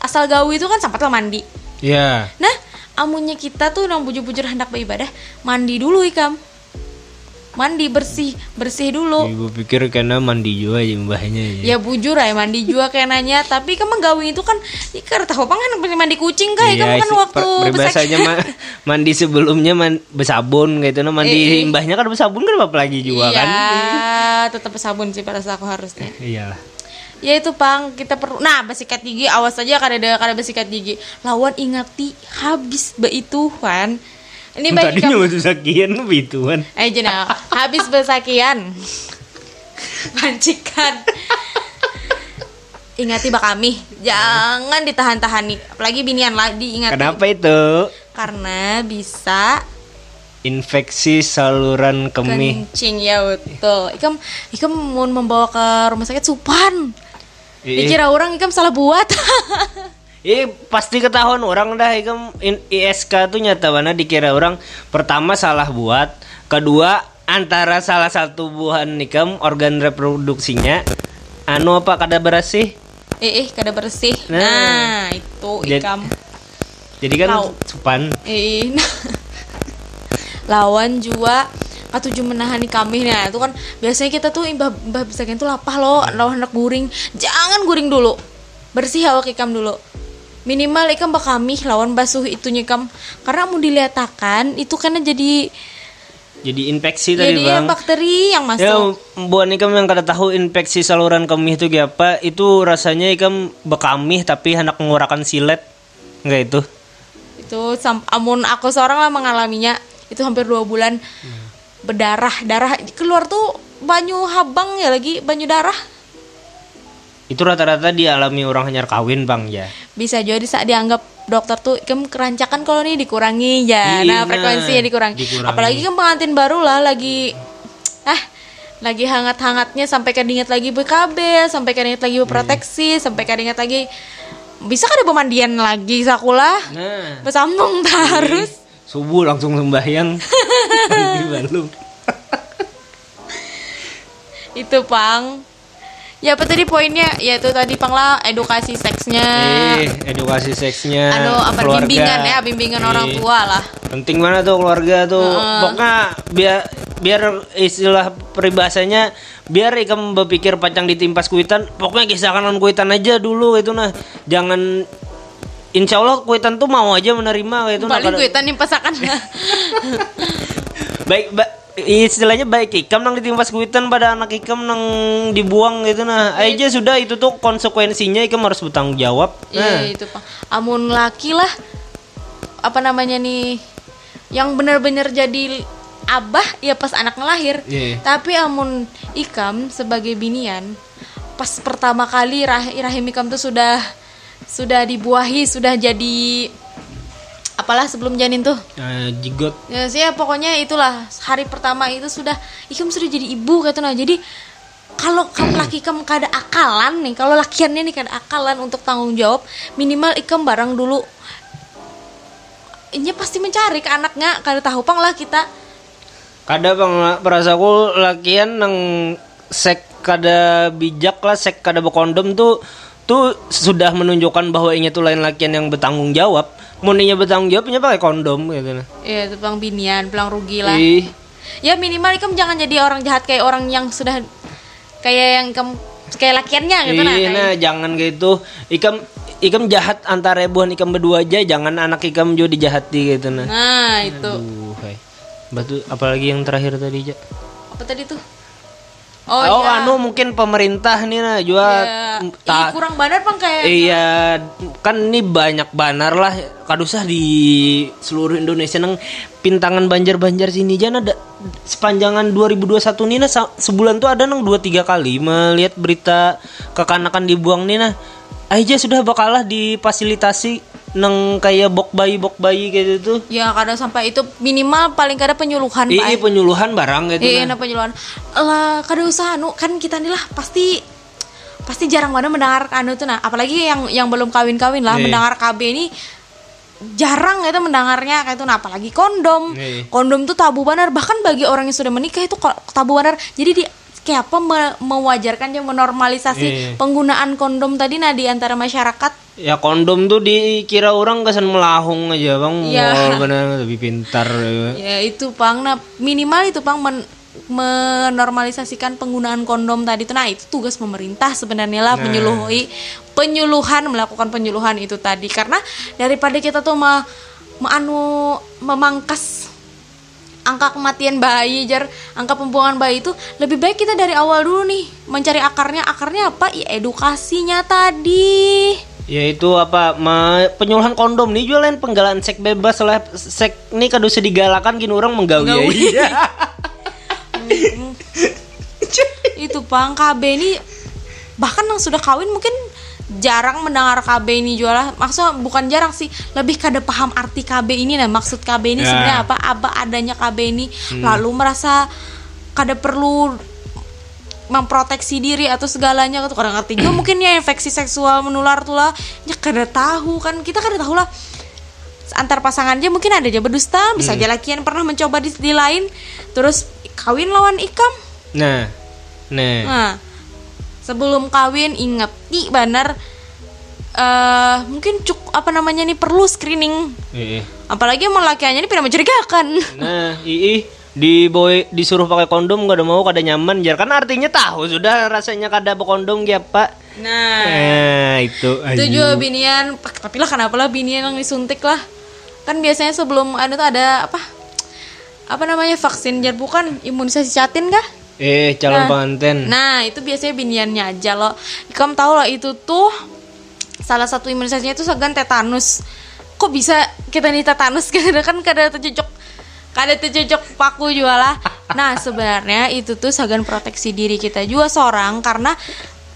asal gawi itu kan sempat lah mandi. Ya. Nah, amunnya kita tuh nang bujur-bujur hendak beribadah, mandi dulu ikam. Mandi bersih, bersih dulu. Ibu pikir karena mandi juga aja mbahnya Ya ya. bujur ya mandi juga kayak nanya Tapi kan gawi itu kan Ikar tahu apa kan mandi kucing kan Iya, Kamu kan waktu berbahasanya besak- ma- mandi sebelumnya man, besabun gitu nah mandi eh. mbahnya kan besabun kan apa lagi juga Iya kan tetap sabun sih pada aku harusnya iyalah Ya itu pang. Kita perlu Nah bersikat gigi awas aja kada ada kada bersikat gigi. Lawan ingati habis beituan. Ini baik tadinya masuk sakian bituan Eh jenah habis bersakian Pancikan. Ingati bak kami Jangan ditahan-tahan nih Apalagi binian lah diingati kenapa itu? Karena bisa infeksi saluran kemih. kencing ya betul. Ikam Ikam mau membawa ke rumah sakit supan. Dikira orang Ikam salah buat *laughs* Eh pasti ketahuan orang dah ikam ISK tuh nyata mana dikira orang pertama salah buat, kedua antara salah satu buahan ikam organ reproduksinya anu apa kada bersih. Eh eh kada bersih Nah. Nah, itu Ikam Jadi kan Tahu. supan. Eh, nah. lawan juga katuju menahani kami nah itu kan biasanya kita tuh imbah imbah besakin tuh lapah loh lawan hendak guring jangan guring dulu bersih awak ikam dulu minimal ikam bak kami lawan basuh itunya ikam karena mau dilihatakan itu karena jadi Jadi infeksi tadi jadi bang. bakteri yang Ya, masuk buat ikam yang kada tahu infeksi saluran kemih itu apa, itu rasanya ikam bekamih tapi hendak mengurangkan silet. Enggak itu. itu sam- amun aku seorang lah mengalaminya itu hampir dua bulan berdarah darah keluar tuh banyu habang ya lagi banyu darah. Itu rata-rata dialami orang hanyar kawin, Bang, ya. bisa jadi saat dianggap dokter tuh kem kerancakan kalau nih dikurangi. Ya Iya, nah frekuensinya dikurangi. dikurangi. apalagi kan pengantin baru lah lagi ah lagi hangat-hangatnya sampai kadingat lagi BKB sampai kadingat lagi berproteksi sampai kadingat lagi bisa kan ada pemandian lagi sakulah? Nah, bersambung terus subuh langsung sembahyang. *laughs* Di Bandung. itu pang ya apa tadi poinnya ya itu tadi pang lah edukasi seksnya Eh, edukasi seksnya. anu apa keluarga. bimbingan ya bimbingan orang Eh, tua lah Penting mana tuh keluarga tuh. Pokoknya biar biar istilah peribahasanya biar ikam berpikir pacang ditimpas kuitan pokoknya kisahkan kuitan aja dulu itu nah jangan Insya Allah kuitan tuh mau aja menerima itu nah paling kuitan nih pasakan *laughs* baik ba- istilahnya baik ikam nang ditimpas kuitan pada anak ikam nang dibuang gitu nah aja sudah itu tuh konsekuensinya ikam harus bertanggung jawab nah Iya itu pak. Amun laki lah apa namanya nih yang benar-benar jadi abah ya pas anak ngelahir. Iya. Tapi amun ikam sebagai binian pas pertama kali rah rahim ikam tuh sudah sudah dibuahi sudah jadi apalah sebelum janin tuh? Eh, jigot. Ya sih ya pokoknya itulah. Hari pertama itu sudah ikam sudah jadi ibu gitu nah jadi kalau kamu *clears throat* laki kamu kada akalan nih kalau lakiannya nih kada akalan untuk tanggung jawab minimal ikam barang dulu. Ini pasti mencari ke anaknya kada tahu pang lah kita. Kada bang perasaku lakian nang sek kada bijak lah sek kada berkondom tuh tuh sudah menunjukkan bahwa ini tuh lain lakian yang bertanggung jawab muninya bertanggung jawabnya pakai kondom gitu nah ya itu pang binian pelang rugi lah Ih, ya minimal ikam jangan jadi orang jahat kayak orang yang sudah kayak yang kamu kayak lakiannya gitu nah Iya, kayak- nah jangan gitu. Ikam ikam jahat antara ribuan ikam berdua aja, jangan anak ikam juga dijahati gitu nah. nah itu Aduh, hai. Batu apalagi yang terakhir tadi, Ja? apa tadi tuh Oh, oh, iya. anu mungkin pemerintah nih nah juga Ya, m- ih, ta- kurang benar pang kayak Iya, kan ini banyak banar lah. Kadusah di seluruh Indonesia nang pintangan banjar-banjar sini jangan ada sepanjangan 2021 nih nah sebulan tuh ada nang 2 3 kali melihat berita kekanakan dibuang nih nah. Aja sudah bakalah difasilitasi nang kayak bok bayi bok bayi kayak gitu. Ya kadang sampai itu minimal paling kada penyuluhan Pak. Iya penyuluhan barang gitu Iya, nah. penyuluhan. Lah kada usah anu kan kita nih lah pasti pasti jarang banget mendengar anu tuh nah apalagi yang yang belum kawin-kawin lah Iya. mendengar KB ini jarang itu mendengarnya kayak itu nah apalagi kondom. Iya. Kondom tuh tabu benar bahkan bagi orang yang sudah menikah itu tabu benar. Jadi di kayak apa me- mewajarkan ya menormalisasi Iya. penggunaan kondom tadi nah di antara masyarakat Ya kondom tuh dikira orang kesan melahung aja bang. Iya. Wah, benar lebih pintar. ya. Ya itu pang, nah minimal itu pang men- menormalisasikan penggunaan kondom tadi itu. Nah itu tugas pemerintah sebenarnya lah Nah. penyuluhan melakukan penyuluhan itu tadi karena daripada kita tuh ma, ma- anu memangkas angka kematian bayi jar angka pembuangan bayi itu lebih baik kita dari awal dulu nih mencari akarnya. Akarnya apa? Ya edukasinya tadi. Yaitu apa? Penyuluhan kondom nih jualan penggalaan seks bebas lah. Seks ini kado digalakan gini orang menggawi. Aja. *laughs* itu pang KB ini bahkan yang sudah kawin mungkin jarang mendengar KB ini jual lah maksudnya bukan jarang sih lebih kada paham arti KB ini nah maksud KB ini Ya. sebenarnya apa apa adanya KB ini. Lalu merasa kada perlu memproteksi diri atau segalanya tuh kadang ngerti juga *clears throat* mungkin ya infeksi seksual menular tuh lah. Ya kada tahu kan. Kita kada tahu lah. Antar pasangan aja mungkin ada aja berdusta bisa aja laki yang pernah mencoba di, di lain. Terus kawin lawan ikam. Nah nah. Nah, sebelum kawin inget nih benar eh mungkin cuk apa namanya nih perlu screening. Iya. Apalagi mau lakiannya ini tidak mencurigakan. nah ii di boy disuruh pakai kondom gak ada mau kada nyaman jar kan artinya tahu sudah rasanya kada berkondom ya pak Nah, nah itu itu juga binian. Tapi lah kenapa lah binian yang disuntik lah? Kan biasanya sebelum anu tuh ada apa? Apa namanya vaksin jar bukan imunisasi catin kah? Eh calon Nah. pengantin Nah, itu biasanya biniannya aja loh. Kamu tahu lah itu tuh salah satu imunisasinya itu segan tetanus. Kok bisa kita nih tetanus *laughs* karena kan kada tercocok kada tercocok paku juga lah. Nah, sebenarnya itu tuh segan proteksi diri kita juga seorang karena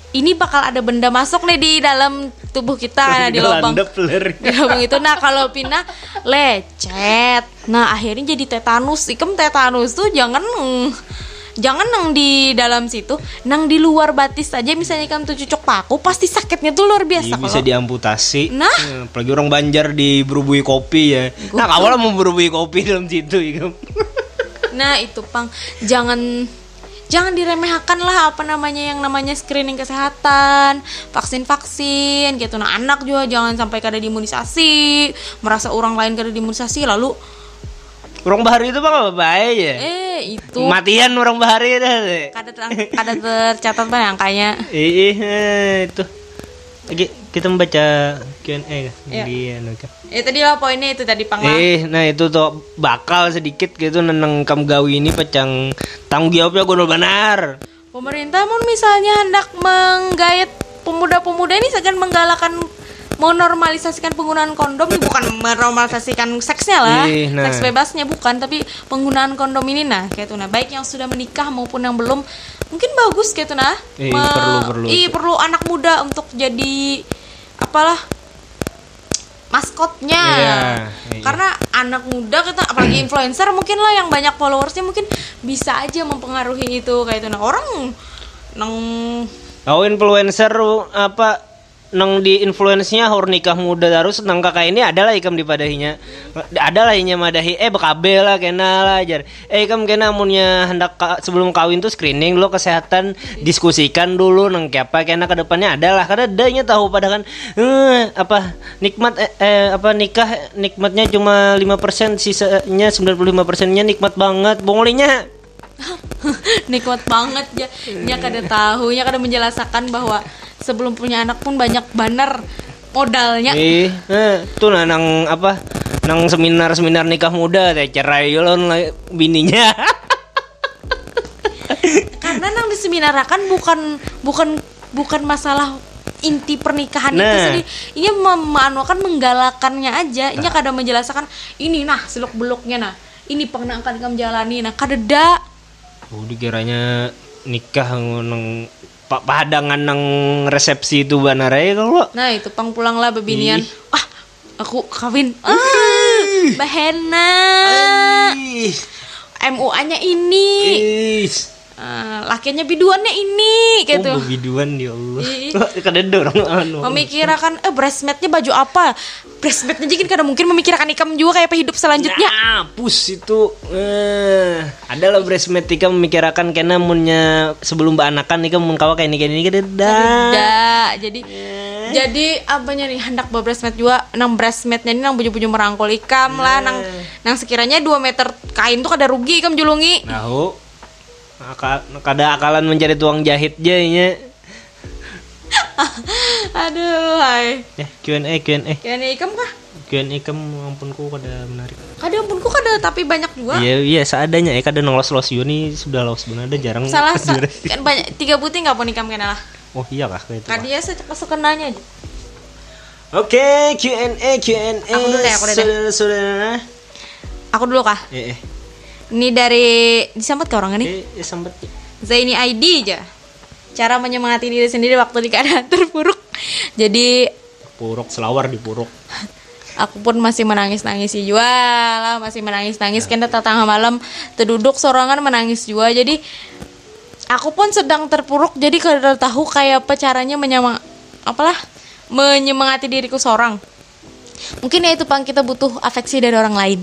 ini bakal ada benda masuk nih di dalam tubuh kita karena di lubang *laughs* di lubang itu nah kalau pindah lecet nah akhirnya jadi tetanus ikem tetanus tuh jangan neng- jangan nang di dalam situ nang di luar batis aja misalnya kan tuh cucuk paku pasti sakitnya tuh luar biasa Iya, bisa kalau diamputasi. Nah. Eh, apalagi orang Banjar diberubui kopi ya. Nah, awalnya mau berubui kopi dalam situ ya. nah itu pang jangan jangan diremehkan lah apa namanya yang namanya screening kesehatan vaksin vaksin gitu nah anak juga jangan sampai kada diimunisasi merasa orang lain kada diimunisasi lalu Orang bahari itu bang apa baik ya? eh itu Matian orang bahari dah. kada ter- kada tercatat kan angkanya Ih, eh, itu. Lagi kita membaca Q&A Iya. di anu. Ya tadi lah poinnya itu tadi pang. Eh, nah itu tuh bakal sedikit gitu neneng kam gawi ini pecang tanggung jawabnya gue benar. Pemerintah mau misalnya hendak menggait pemuda-pemuda ini segan menggalakkan menormalisasikan penggunaan kondom ini bukan menormalisasikan seksnya lah Ih, nah. seks bebasnya bukan tapi penggunaan kondom ini nah kayak itu nah baik yang sudah menikah maupun yang belum mungkin bagus kayak itu nah Ih, perlu, perlu. Ih, perlu anak muda untuk jadi apalah maskotnya Iya, iya. karena anak muda kita apalagi influencer mungkin lah yang banyak followersnya mungkin bisa aja mempengaruhi itu kayak itu nah orang nang Kau influencer apa nang di influence-nya hor nikah muda terus nang kakak ini adalah ikam dipadahinya adalah inya madahi eh bekabe lah kena lah ajar eh ikam kena amunnya hendak ka- sebelum kawin tuh screening dulu kesehatan diskusikan dulu nang apa kena ke depannya adalah karena danya tahu pada kan eh, apa nikmat eh, eh, apa nikah nikmatnya cuma 5% sisanya 95% nya nikmat banget bongolinya *laughs* nikmat banget ya nya kada tahu nya kada menjelaskan bahwa sebelum punya anak pun banyak banner modalnya. Eh, eh, tuh nah, nang apa? Nang seminar-seminar nikah muda teh cerai yolon lah bininya. *laughs* karena nang diseminarakan bukan bukan bukan masalah inti pernikahan itu Nah. sendiri ini memanuakan menggalakannya aja. Ini kadang menjelaskan ini nah seluk beluknya nah. Ini pernah akan kamu jalani nah kadeda oh, dikiranya nikah nang pak padangan nang resepsi itu banarai kalau nah itu pang pulang lah bebinian. Ih. wah aku kawin. Ah bahena Ih, MUA nya ini. Ah, lakinya biduannya ini gitu Oh, biduan ya Allah. *laughs* Dorong anu. memikirkan eh breastmatnya baju apa breastmatnya jadi kan kadang mungkin memikirkan ikam juga kayak apa hidup selanjutnya Nah, pus itu eh adalah breastmate ika memikirkan kena munnya sebelum anakan ika mun kawa kayak ini kayak ini kada Tidak. Jadi jadi apanya nih hendak bawa breastmat juga nang breastmatnya ini nang baju-baju merangkul ikam lah nang nang sekiranya 2 meter kain tuh kada rugi ikam julungi. Tahu. Aka, kada akalan mencari tuang jahit jadinya. *laughs* Aduh, hai. Ya, Q&A, Q&A. Kayaknya ikam kah? Q&A kamu ampunku kada menarik. Kada ampunku kada tapi banyak juga. Iya, iya seadanya ya kada nonglos los Yuni sudah los benar ada jarang. Salah *laughs* sa- durasi. kan banyak tiga putih nggak pun ikam kena lah. Oh iya kah kayak itu. Kadia sekenanya aja. Oke, Q&A, Q&A. Aku dulu deh, aku dulu. Saudara-saudara. Aku dulu kah? Eh, eh. Ini dari disambut ke orang ini. Eh, eh sambet. Zaini ID aja. Cara menyemangati diri sendiri waktu di keadaan *laughs* terpuruk. Jadi Puruk selawar di puruk. aku pun masih menangis nangis juga lah masih menangis nangis kena tetangga malam terduduk sorangan menangis juga jadi aku pun sedang terpuruk jadi kada tahu kayak apa caranya menyemang apalah menyemangati diriku seorang mungkin ya itu pang kita butuh afeksi dari orang lain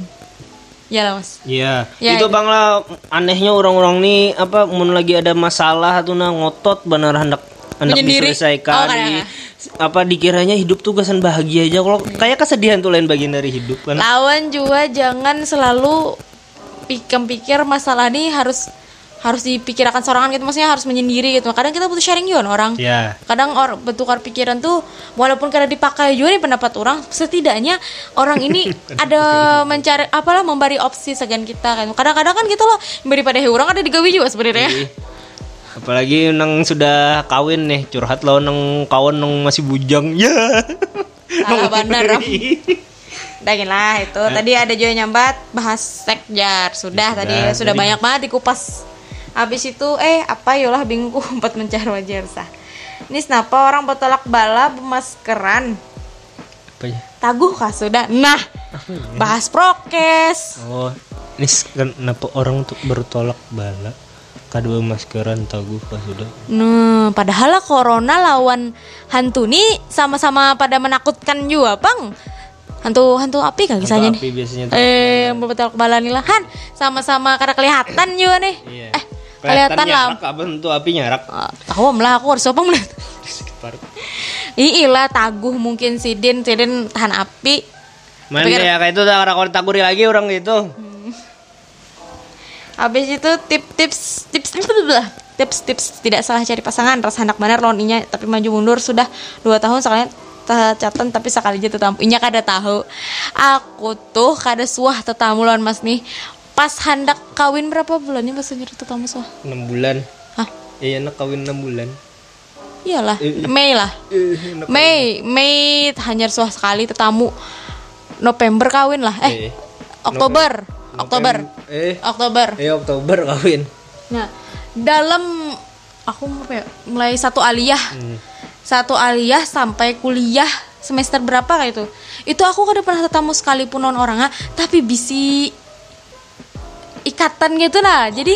ya lah mas Iya, Ya, itu itu. bang lah anehnya orang-orang nih apa mun lagi ada masalah tuh nah ngotot benar hendak hendak Menyendiri. diselesaikan Oh, di, apa dikiranya hidup tuh kesan bahagia aja kalau kayak kesedihan tuh lain bagian dari hidup kan. lawan juga jangan selalu pikir-pikir masalah ini harus harus dipikirkan sorangan gitu maksudnya harus menyendiri gitu. Kadang kita butuh sharing juga orang. Ya. kadang orang bertukar pikiran tuh walaupun kadang dipakai juga nih pendapat orang setidaknya orang ini *laughs* ada mencari apalah memberi opsi segan kita kan. Kadang-kadang kan kita loh daripada orang ada digawi juga sebenarnya. Ih, Apalagi nang sudah kawin nih curhat lo nang kawan nang masih bujang. Ya. bener Daging lah itu. Tadi ada juga nyambat bahas sekjar sudah Ya, tadi sudah. sudah Tadi- banyak banget dikupas habis itu eh apa yolah bingung empat *laughs* mencari wajar sah ini kenapa orang bertolak bala bermaskeran Apa ya? taguh kah sudah nah bahas prokes Oh, ini kenapa orang tuh bertolak bala? Kedua maskeran taguh pas sudah. Nah, padahal lah corona lawan hantu nih sama-sama pada menakutkan juga, Bang. Hantu hantu api kan kisahnya nih. Api biasanya. Eh, betul kepala nih lah kan sama-sama karena kelihatan juga nih. Iya. Eh, kelihatan lah. apa tuh api nyarak. Ah, Tahu lah aku harus apa melihat. *laughs* Iya taguh mungkin Sidin, Sidin tahan api. Pikir- ya kayak itu tak orang takuri lagi orang gitu. Habis itu tips-tips tips tips tips tidak salah cari pasangan rasa anak benar lawan inya tapi maju mundur sudah dua tahun sekalian catatan tapi sekali aja tetamu inya kada tahu aku tuh kada suah tetamu lawan mas nih pas hendak kawin berapa bulannya mas nyari tetamu suah 6 bulan. Hah? Iya enak kawin 6 bulan. iyalah Eh, Mei lah enak. Mei Mei hanya suah sekali tetamu November kawin lah eh Eh, Oktober Oktober Novem- Eh, Oktober eh Oktober kawin. Nah, dalam aku ya, mulai satu aliyah, Hmm. satu aliyah sampai kuliah semester berapa kayak itu itu aku kada pernah ketemu sekalipun non orangnya tapi bisi ikatan gitu nah jadi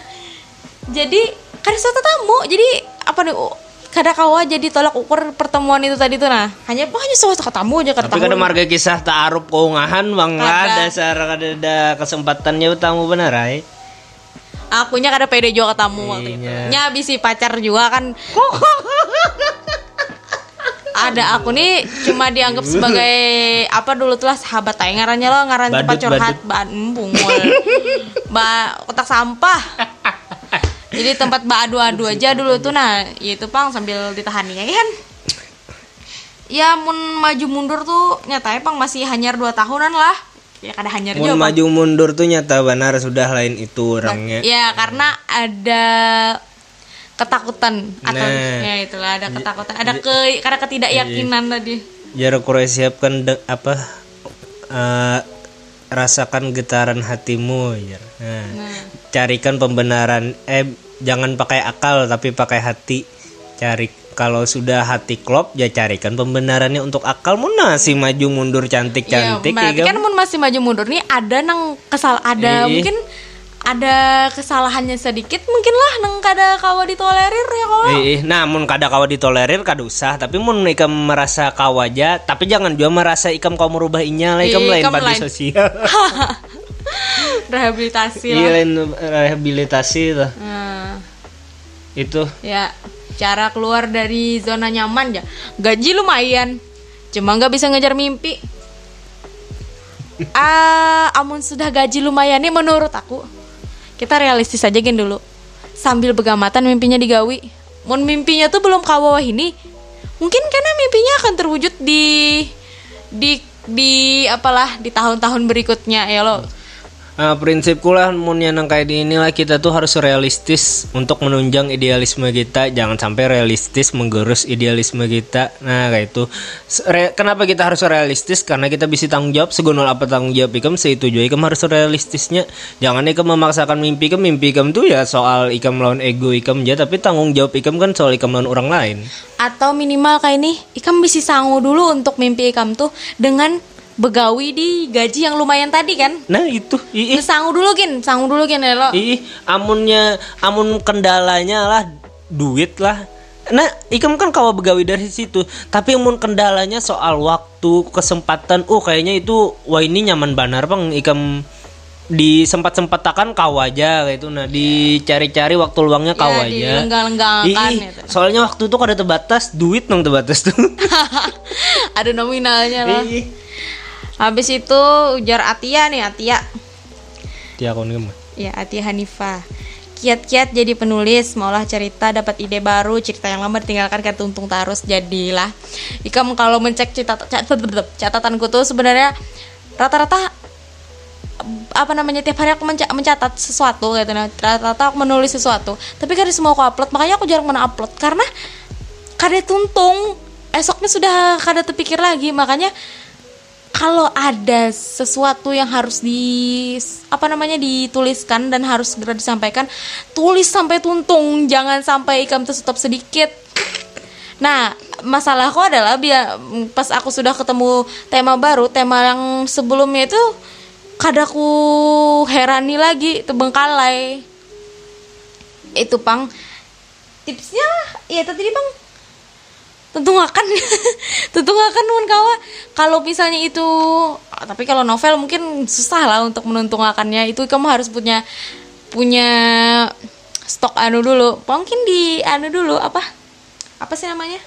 *laughs* jadi kada suatu tamu jadi apa nih oh, kada kawa jadi tolak ukur pertemuan itu tadi tuh nah hanya hanya suatu ketemu aja kada Tapi kada marga kisah ta'aruf keungahan bang lah Kada. dasar kada ada kesempatannya tamu benar ay. akunya kada pede juga ketemu waktu itu Iya. nya bisi pacar juga kan *laughs* ada aku nih cuma dianggap sebagai apa dulu tuh lah sahabat aja ngarannya lo ngaran tempat curhat ban bungul ba kotak sampah. Jadi tempat ba adu-adu aja dulu tuh nah itu pang sambil ditahani ya kan? Ya mun maju mundur tuh nyatanya pang masih hanyar dua tahunan lah. Ya kada hanyar Mun juga Pang. maju mundur tuh nyata benar sudah lain itu orangnya. Ya karena ada ketakutan atau Nah. ya itulah ada ketakutan ada ke karena ketidakyakinan tadi Jarak kurang siapkan de- apa eh, rasakan getaran hatimu ya. Nah, Nah. carikan pembenaran eh jangan pakai akal tapi pakai hati. Cari kalau sudah hati klop ya carikan pembenarannya untuk akal mana sih maju mundur cantik ya cantik berarti kan mun masih maju mundur nih ada nang kesal ada mungkin ada kesalahannya sedikit mungkin lah nang kada kawa ditolerir ya kawa. Eh, nah mun kada kawa ditolerir kada usah. Tapi mun ikam merasa kawaja tapi jangan juga merasa ikam kau merubah inya lah ikam Iya, lain lain. sosial. *laughs* Rehabilitasi iya lah lain rehabilitasi tuh. Nah, itu. Ya cara keluar dari zona nyaman ya. Gaji lumayan cuma nggak bisa ngejar mimpi. *laughs* Ah amun sudah gaji lumayan nih menurut aku kita realistis aja gen dulu. Sambil begamatan mimpinya digawi. Mun mimpinya tuh belum kawah ini mungkin karena mimpinya akan terwujud di di di apalah di tahun-tahun berikutnya ya lo Nah, prinsipku lah mun yang kayak di inilah kita tuh harus realistis untuk menunjang idealisme kita. Jangan sampai realistis menggerus idealisme kita. Nah kayak itu. Re- kenapa kita harus realistis? Karena kita bisa tanggung jawab. Segunul apa tanggung jawab ikam seitu juga ikam harus realistisnya. Jangan ikam memaksakan mimpi ikam mimpi ikam tuh ya soal ikam lawan ego ikam aja tapi tanggung jawab ikam kan soal ikam lawan orang lain. Atau minimal kayak ini ikam bisa sanggup dulu untuk mimpi ikam tuh dengan begawi di gaji yang lumayan tadi kan? Nah itu. Ih, ih. sanggup dulu gin. Sanggup dulu gin ya lo. Ih, amunnya amun kendalanya lah duit lah. Nah, ikam kan kawa begawi dari situ. Tapi amun kendalanya soal waktu, kesempatan, oh kayaknya itu wah ini nyaman banar bang. Ikam di sempat sempatakan kau aja kayak itu nah dicari-cari waktu luangnya kau Ya, aja. dilenggang-lenggangkan Ih, gitu. soalnya waktu itu kada terbatas duit nang terbatas tuh. *laughs* Ada nominalnya Ih. Habis itu ujar Atia nih Atia. Akun kamu. ya Atia Hanifah. Kiat-kiat jadi penulis maulah cerita dapat ide baru cerita yang lama tinggalkan kan tuntung terus jadilah. Ikam kalau mencek catat catatanku tuh sebenarnya rata-rata apa namanya tiap hari aku menca- mencatat sesuatu gitu. Nah rata-rata aku menulis sesuatu tapi kan semua aku upload makanya aku jarang mana upload karena kada tuntung. Esoknya sudah kada terpikir lagi makanya kalau ada sesuatu yang harus di apa namanya dituliskan dan harus segera disampaikan tulis sampai tuntung jangan sampai ikam tertutup sedikit. Nah masalahku adalah biar pas aku sudah ketemu tema baru tema yang sebelumnya itu kadaku herani lagi terbengkalai itu pang. Tipsnya ya tadi bang tentu akan. *laughs* Tentu akan nun kawa. Kalau misalnya itu ah, tapi kalau novel mungkin susah lah untuk menuntungakannya. Itu kamu harus punya punya stok anu dulu. Mungkin di anu dulu apa? Apa sih namanya?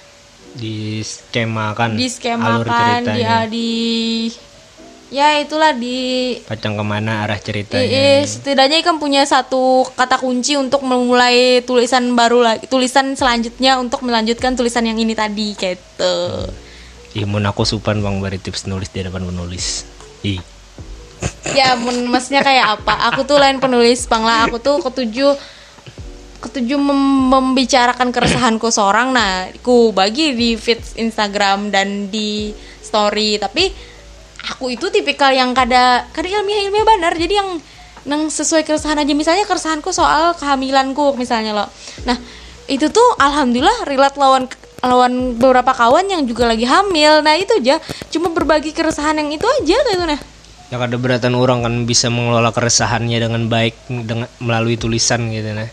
Di skemakan di alur skemakan ceritanya. dia di ya itulah di Kacang ke mana arah ceritanya. Eh, setidaknya ikan punya satu kata kunci untuk memulai tulisan baru lagi, tulisan selanjutnya untuk melanjutkan tulisan yang ini tadi gitu. Imun aku supan bang bari tips nulis di depan penulis. Ih. Ya, mun maksudnya kayak apa? Aku tuh lain penulis, Bang lah. Aku tuh ketujuh ketujuh mem- membicarakan keresahanku seorang. Nah, ku bagi di feed Instagram dan di story. Tapi aku itu tipikal yang kada kada ilmiah ilmiah benar. Jadi yang nang sesuai keresahan aja. Misalnya keresahanku soal kehamilanku misalnya loh. Nah, itu tuh alhamdulillah relate lawan lawan beberapa kawan yang juga lagi hamil nah itu aja cuma berbagi keresahan yang itu aja gitu nah Ya kada beratan orang kan bisa mengelola keresahannya dengan baik dengan melalui tulisan gitu nah.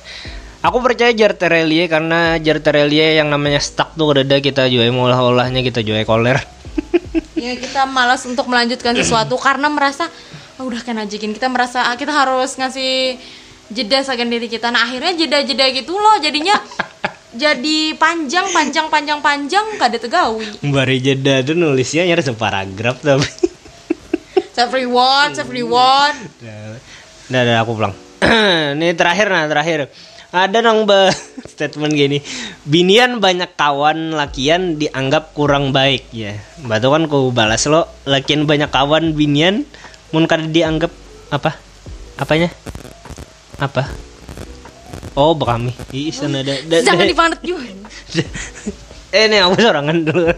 Aku percaya Jarterelie karena Jarterelie yang namanya stuck tuh ada kita juga mau olah-olahnya kita juga koler. Ya kita malas untuk melanjutkan sesuatu karena merasa "Ah, udah kan ajakin kita merasa ah, kita harus ngasih jeda seakan diri kita nah akhirnya jeda-jeda gitu loh jadinya jadi panjang panjang panjang panjang gak ada tegawi Mbari jeda tuh nulisnya nyari separagraf tapi. self reward self reward Udah, udah aku pulang. *clears throat* Ini terakhir nah terakhir. Ada nang be *laughs* statement gini. Binian banyak kawan lakian dianggap kurang baik ya. Batu kan ku balas lo lakian banyak kawan binian mun kada dianggap apa? Apanya? Apa? Oh, bekami. Ih, sana ada. da- *laughs* jangan dipandet juga *laughs* eh ini aku sorangan dulu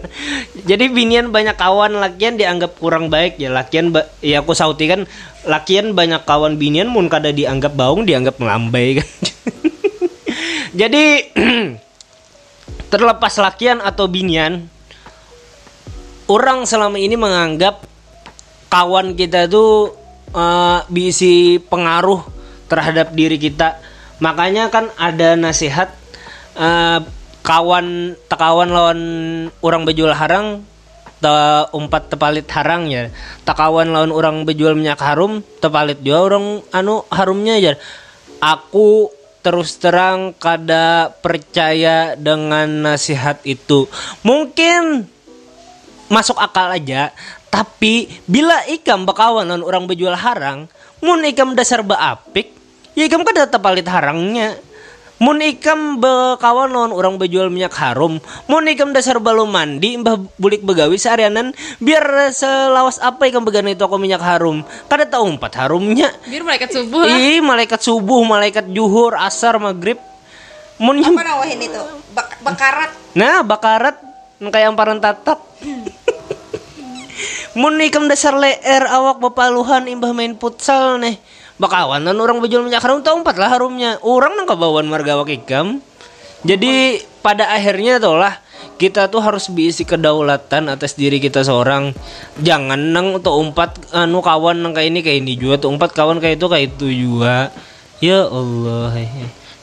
jadi binian banyak kawan lakian dianggap kurang baik ya lakian ba- ya aku sauti kan lakian banyak kawan binian mun kada dianggap baung dianggap melambai kan jadi *clears throat* terlepas lakian atau binian orang selama ini menganggap kawan kita tuh eh, bisi pengaruh terhadap diri kita. Makanya kan ada nasihat eh, kawan tekawan lawan orang bejual harang ta umpat tepalit harang ya. Takawan lawan orang bejual minyak harum tepalit juga orang anu harumnya ya. Aku terus terang kada percaya dengan nasihat itu. Mungkin masuk akal aja tapi bila ikam bakawan lawan orang bejual harang mun ikam dasar beapik ya ikam kada tepalit harangnya mun ikam bekawan lawan orang bejual minyak harum mun ikam dasar balu mandi mbah bulik begawi seharianan biar selawas apa ikam began itu aku minyak harum kada tahu empat harumnya biar malaikat subuh lah Ih, malaikat subuh, malaikat juhur, asar, maghrib. Mun apa nawahin itu Bak- bakarat Nah, bakarat yang kayak amparan tatak. *laughs* Mun ikam dasar leer awak bapaluhan imbah main futsal nih. Bakawanan orang bejual minyak harum tau empat lah harumnya. Orang nang kabawan marga ikam. Jadi pada akhirnya tuh lah kita tuh harus diisi kedaulatan atas diri kita seorang. Jangan nang untuk umpat anu kawan nang kayak ini kayak ini juga tuh umpat kawan kayak itu kayak itu juga. Ya Allah.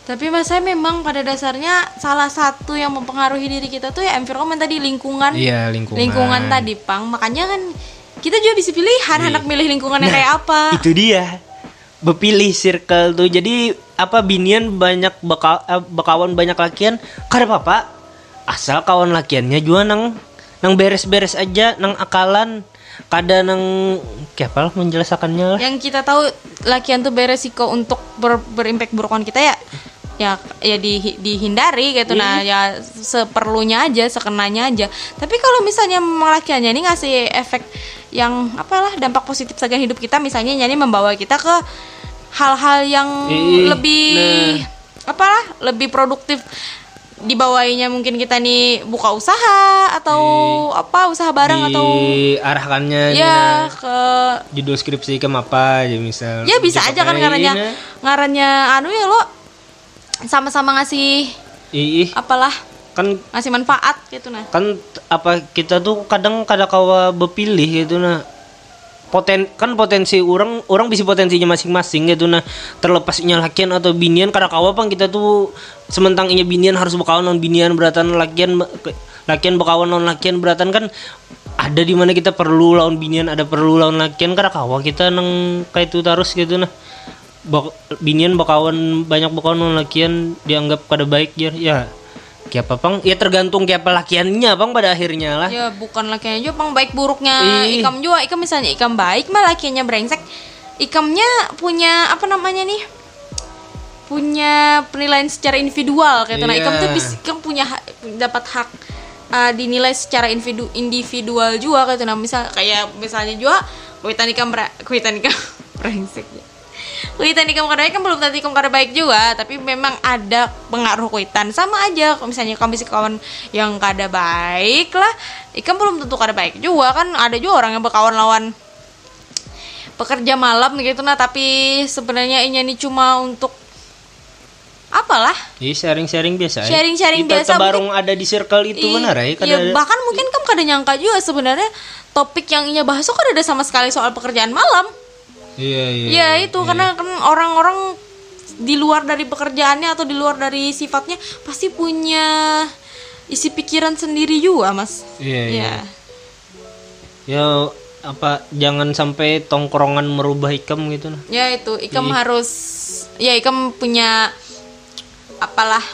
Tapi mas saya memang pada dasarnya salah satu yang mempengaruhi diri kita tuh ya environment tadi lingkungan. Iya, lingkungan. Lingkungan tadi pang. Makanya kan kita juga bisa pilihan anak milih lingkungan yang kayak apa. Nah, Itu dia. Bepilih circle tuh. Jadi apa binian banyak beka, eh, bekawan banyak lakian kada apa-apa. Asal kawan lakiannya juga nang nang beres-beres aja, nang akalan. Kada nang apa lah menjelaskannya lah. Yang kita tahu lakian tuh beresiko untuk ber, berimpact burukan kita ya ya ya di, dihindari gitu. Nah ya seperlunya aja sekenanya aja. Tapi kalau misalnya memang lakiannya ini ngasih efek yang apalah dampak positif saja hidup kita misalnya ini membawa kita ke hal-hal yang Ih, lebih apalah lebih produktif. Dibawainya mungkin kita nih buka usaha atau apa usaha barang atau diarahkannya ya ke judul skripsi kamu apa aja misal. ya bisa aja kan ngarannya ini. ngarannya anu ya lo sama-sama ngasih Ih, apalah kan ngasih manfaat gitu nah. kan apa kita tuh kadang kada kawa bepilih gitu nah. Poten kan potensi orang orang bisa potensinya masing-masing gitu nah. Terlepasnya lakian atau binian kada kawa pang kita tuh sementang inya binian harus bekawan non binian beratan lakian lakian bekawan non lakian beratan kan ada di mana kita perlu lawan binian ada perlu lawan lakian kada kawa kita nang kayak itu terus gitu nah Bak- binian bakawan banyak bakawan non lakian dianggap kada baik ya ya kayak apa pang? Ya tergantung kayak apa lakiannya bang pada akhirnya lah. Ya bukan lakiannya juga bang baik buruknya. Ih. ikam juga ikam misalnya ikam baik mah lakiannya brengsek. Ikamnya punya apa namanya nih? Punya penilaian secara individual kayak nah Iya. ikam tuh bisa ikam punya dapat hak uh, dinilai secara individu individual juga kayak nah misal kayak misalnya juga kuitan ikam kuitan ikam *laughs* brengsek ya kuitan ikam kada baik kan belum tentu ikam kada baik juga tapi memang ada pengaruh kuitan sama aja kalau misalnya kamu bisa kawan yang kada baik lah ikam belum tentu kada baik juga kan ada juga orang yang berkawan lawan pekerja malam gitu nah tapi sebenarnya ini nih cuma untuk apalah Jadi sharing-sharing biasa. ya. Sharing-sharing Kita biasa, bareng ada di circle itu Ih, benar ya? iya, Kada ada- bahkan mungkin kamu kada nyangka juga sebenarnya topik yang ia bahas kada ada sama sekali soal pekerjaan malam Iya, iya. ya itu karena kan orang-orang di luar dari pekerjaannya atau di luar dari sifatnya pasti punya isi pikiran sendiri juga mas Iya, iya. ya Ya apa jangan sampai tongkrongan merubah ikam gitu nah. ya itu ikam harus ya ikam punya apalah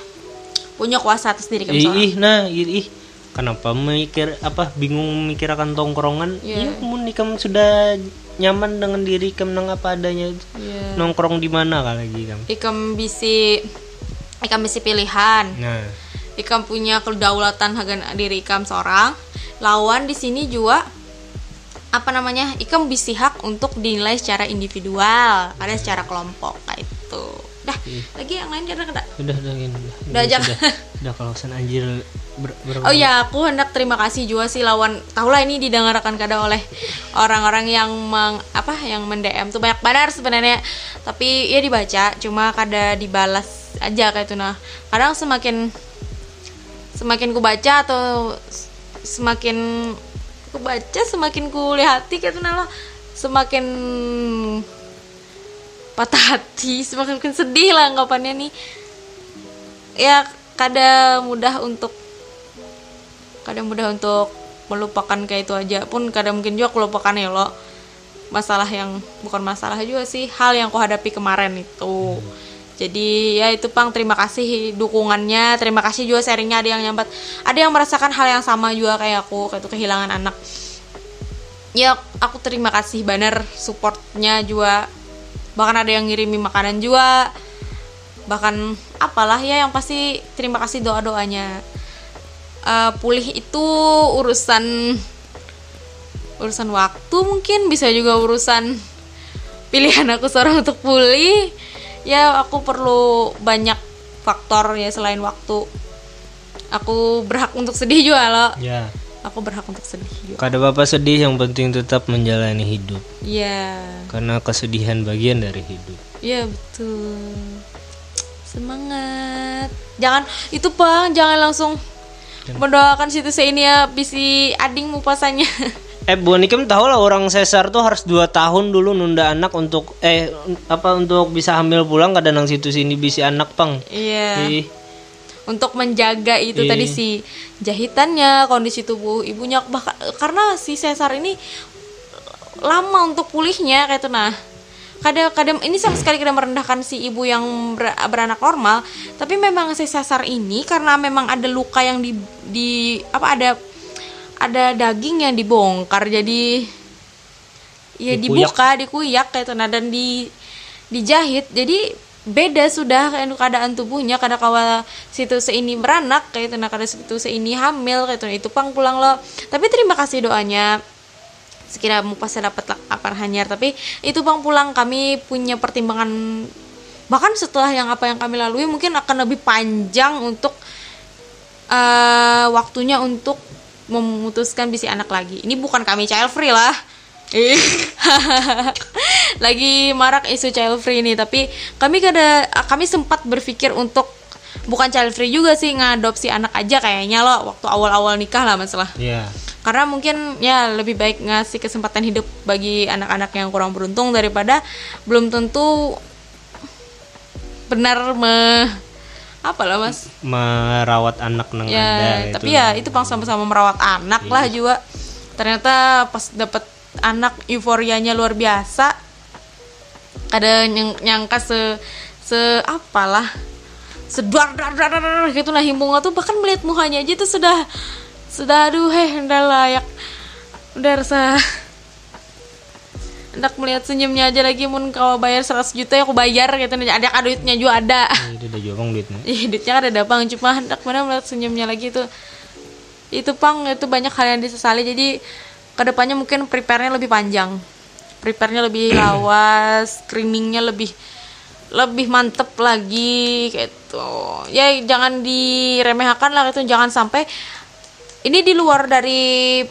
punya kuasa atas diri kamu Ih, nah, ih, ih. Kenapa mikir apa bingung memikirkan tongkrongan? Iya. Iya, mun ikam sudah nyaman dengan diri ikam nang apa adanya. Iya. Nongkrong di mana kali lagi ikam? ikam bisi ikam bisi pilihan Nah, ikam punya kedaulatan harga diri ikam seorang lawan di sini juga apa namanya ikam bisi hak untuk dinilai secara individual ada secara kelompok kayak itu dah lagi yang lain kira udah udah gini, udah. Udah aja. Udah, udah kalau sen anjir ber, ber- Oh ya, aku hendak terima kasih juga sih lawan tahulah ini didengarkan kada oleh orang-orang yang meng, apa yang mendm tuh banyak benar sebenarnya. Tapi ya dibaca, cuma kada dibalas aja kayak itu nah. Kadang semakin semakin ku baca atau semakin ku baca semakin ku lihati kayak itu nah semakin patah hati, semakin sedih lah anggapannya nih. Ya kada mudah untuk kadang mudah untuk melupakan kayak itu aja. Pun kadang mungkin juga aku lupakan ya lo. Masalah yang bukan masalah juga sih hal yang aku hadapi kemarin itu. Jadi ya itu pang terima kasih dukungannya. Terima kasih juga sharingnya ada yang nyambat. Ada yang merasakan hal yang sama juga kayak aku kayak itu kehilangan anak. Ya aku terima kasih banner supportnya juga bahkan ada yang ngirimi makanan juga. Bahkan apalah ya yang pasti terima kasih doa doanya Eh, pulih itu urusan urusan waktu mungkin bisa juga urusan pilihan aku seorang untuk pulih. Ya aku perlu banyak faktor ya selain waktu. Aku berhak untuk sedih juga loh Ya. Aku berhak untuk sedih juga Kada bapak sedih yang penting tetap menjalani hidup. Iya. Karena kesedihan bagian dari hidup. iya betul. Semangat. Jangan itu bang jangan langsung mendoakan situ ini ya bisi ading mupasanya *laughs* Eh Bu Nikem tahu lah orang sesar tuh harus dua tahun dulu nunda anak untuk eh apa untuk bisa hamil pulang kadang nang situ sini bisa anak pang. iya. Ih, untuk menjaga itu Iya. tadi si jahitannya kondisi tubuh ibunya. Bahkan karena si sesar ini lama untuk pulihnya kayak itu. Nah kadang kadang ini sama sekali kadang merendahkan si ibu yang ber- beranak normal. Tapi memang si sesar ini karena memang ada luka yang di di apa ada ada daging yang dibongkar. Jadi ya Dikuyak. dibuka dikuyak kayak itu. Nah dan di dijahit. Jadi beda sudah keadaan tubuhnya kada kawa situ seini beranak kayak itu nah situ seini hamil kayak itu itu pang pulang lo. Tapi terima kasih doanya. Sekira mau pasti dapat apa hanyar. Tapi itu bang pulang kami punya pertimbangan bahkan setelah yang apa yang kami lalui mungkin akan lebih panjang untuk eh, waktunya untuk memutuskan bisi anak lagi. Ini bukan kami child free lah. *laughs* lagi marak isu child free ini tapi kami kada kami sempat berpikir untuk bukan child free juga sih ngadopsi anak aja kayaknya loh waktu awal-awal nikah lah masalah. Ya. karena mungkin ya lebih baik ngasih kesempatan hidup bagi anak-anak yang kurang beruntung daripada belum tentu benar me apa lah mas? Merawat anak nang ya tapi ya itu pang sama-sama merawat anak lah juga ternyata pas dapet anak euforianya luar biasa. Ada yang nyangka se se apalah sedar dar dar dar dar gitu. Lah himbungnya tuh bahkan melihat mukanya aja tuh sudah sudah aduh heh udah layak. Udah rasa. *laughs* Hendak melihat senyumnya aja lagi mun kau bayar 100 juta ya aku bayar gitu. Ada ada duitnya juga ada. Itu udah jawab duitnya. Ih, duitnya kan ada bang. Cuma hendak mana melihat senyumnya lagi itu itu pang itu banyak hal yang disesali. Jadi ke depannya mungkin prepare-nya lebih panjang. Prepare-nya lebih *clears throat* lawas screeningnya lebih lebih mantep lagi gitu. Ya jangan diremehkan lah itu jangan sampai ini di luar dari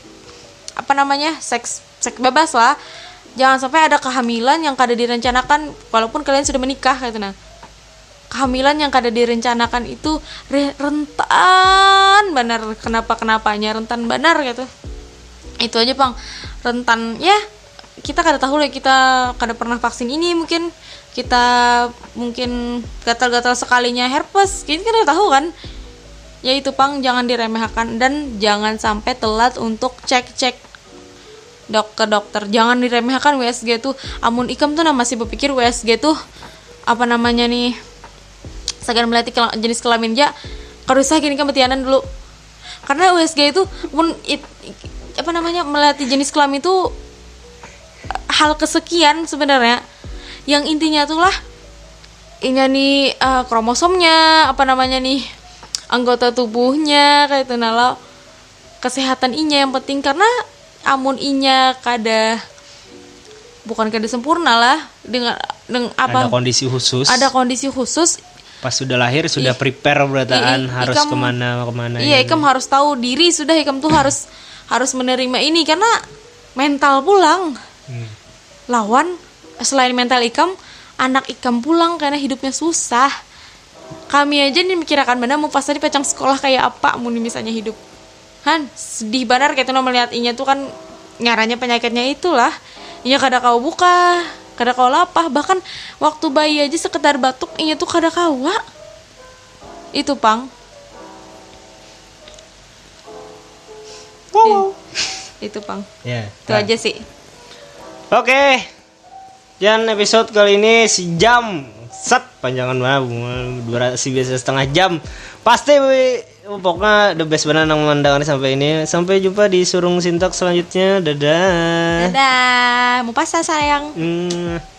apa namanya seks seks bebas lah. Jangan sampai ada kehamilan yang kada direncanakan walaupun kalian sudah menikah gitu. Nah kehamilan yang kada direncanakan itu re- rentan benar. Kenapa kenapanya rentan benar gitu itu aja bang. Rentan ya kita kada tahu lah kita kada pernah vaksin ini mungkin kita mungkin gatal-gatal sekalinya herpes. Kita kada tahu kan? Ya itu pang jangan diremehkan dan jangan sampai telat untuk cek-cek dok ke dokter. Jangan diremehkan WSG tuh. Amun ikam tuh nah masih berpikir WSG tuh apa namanya nih segan melatih jenis kelamin. Ja karusah gini kan dulu. Karena USG itu pun it- apa namanya melatih jenis kelamin itu hal kesekian sebenarnya. Yang intinya tuh lah ini nih eh, kromosomnya apa namanya nih anggota tubuhnya kayak itu nala kesehatan inya yang penting. Karena amun inya kada bukan kada sempurna lah dengan dengan ada apa kondisi khusus. ada kondisi khusus. Pas sudah lahir sudah prepare berataan harus ikam- ke mana ke mana iya ikam harus tahu diri sudah ikam tuh harus *clears throat* harus menerima ini karena mental pulang. Hmm. lawan selain mental ikam anak ikam pulang karena hidupnya susah. Kami aja nih mikirkan benar mau pas tadi pecang sekolah kayak apa mau misalnya hidup? Kan sedih benar kayak tuh melihat inya tuh kan ngaranya penyakitnya itulah. Inya kada kau buka kada kau lapah bahkan waktu bayi aja sekedar batuk inya tuh kada kawa itu pang *laughs* itu pang. Ya itu aja sih. Oke, dan episode kali ini sejam set panjangan mana durasi biasa setengah jam. Pasti we, pokoknya the best banget yang memandangan sampai ini. Sampai jumpa di surung sintak selanjutnya. Dadah. Dadah. Mau pasah sayang. Hmm.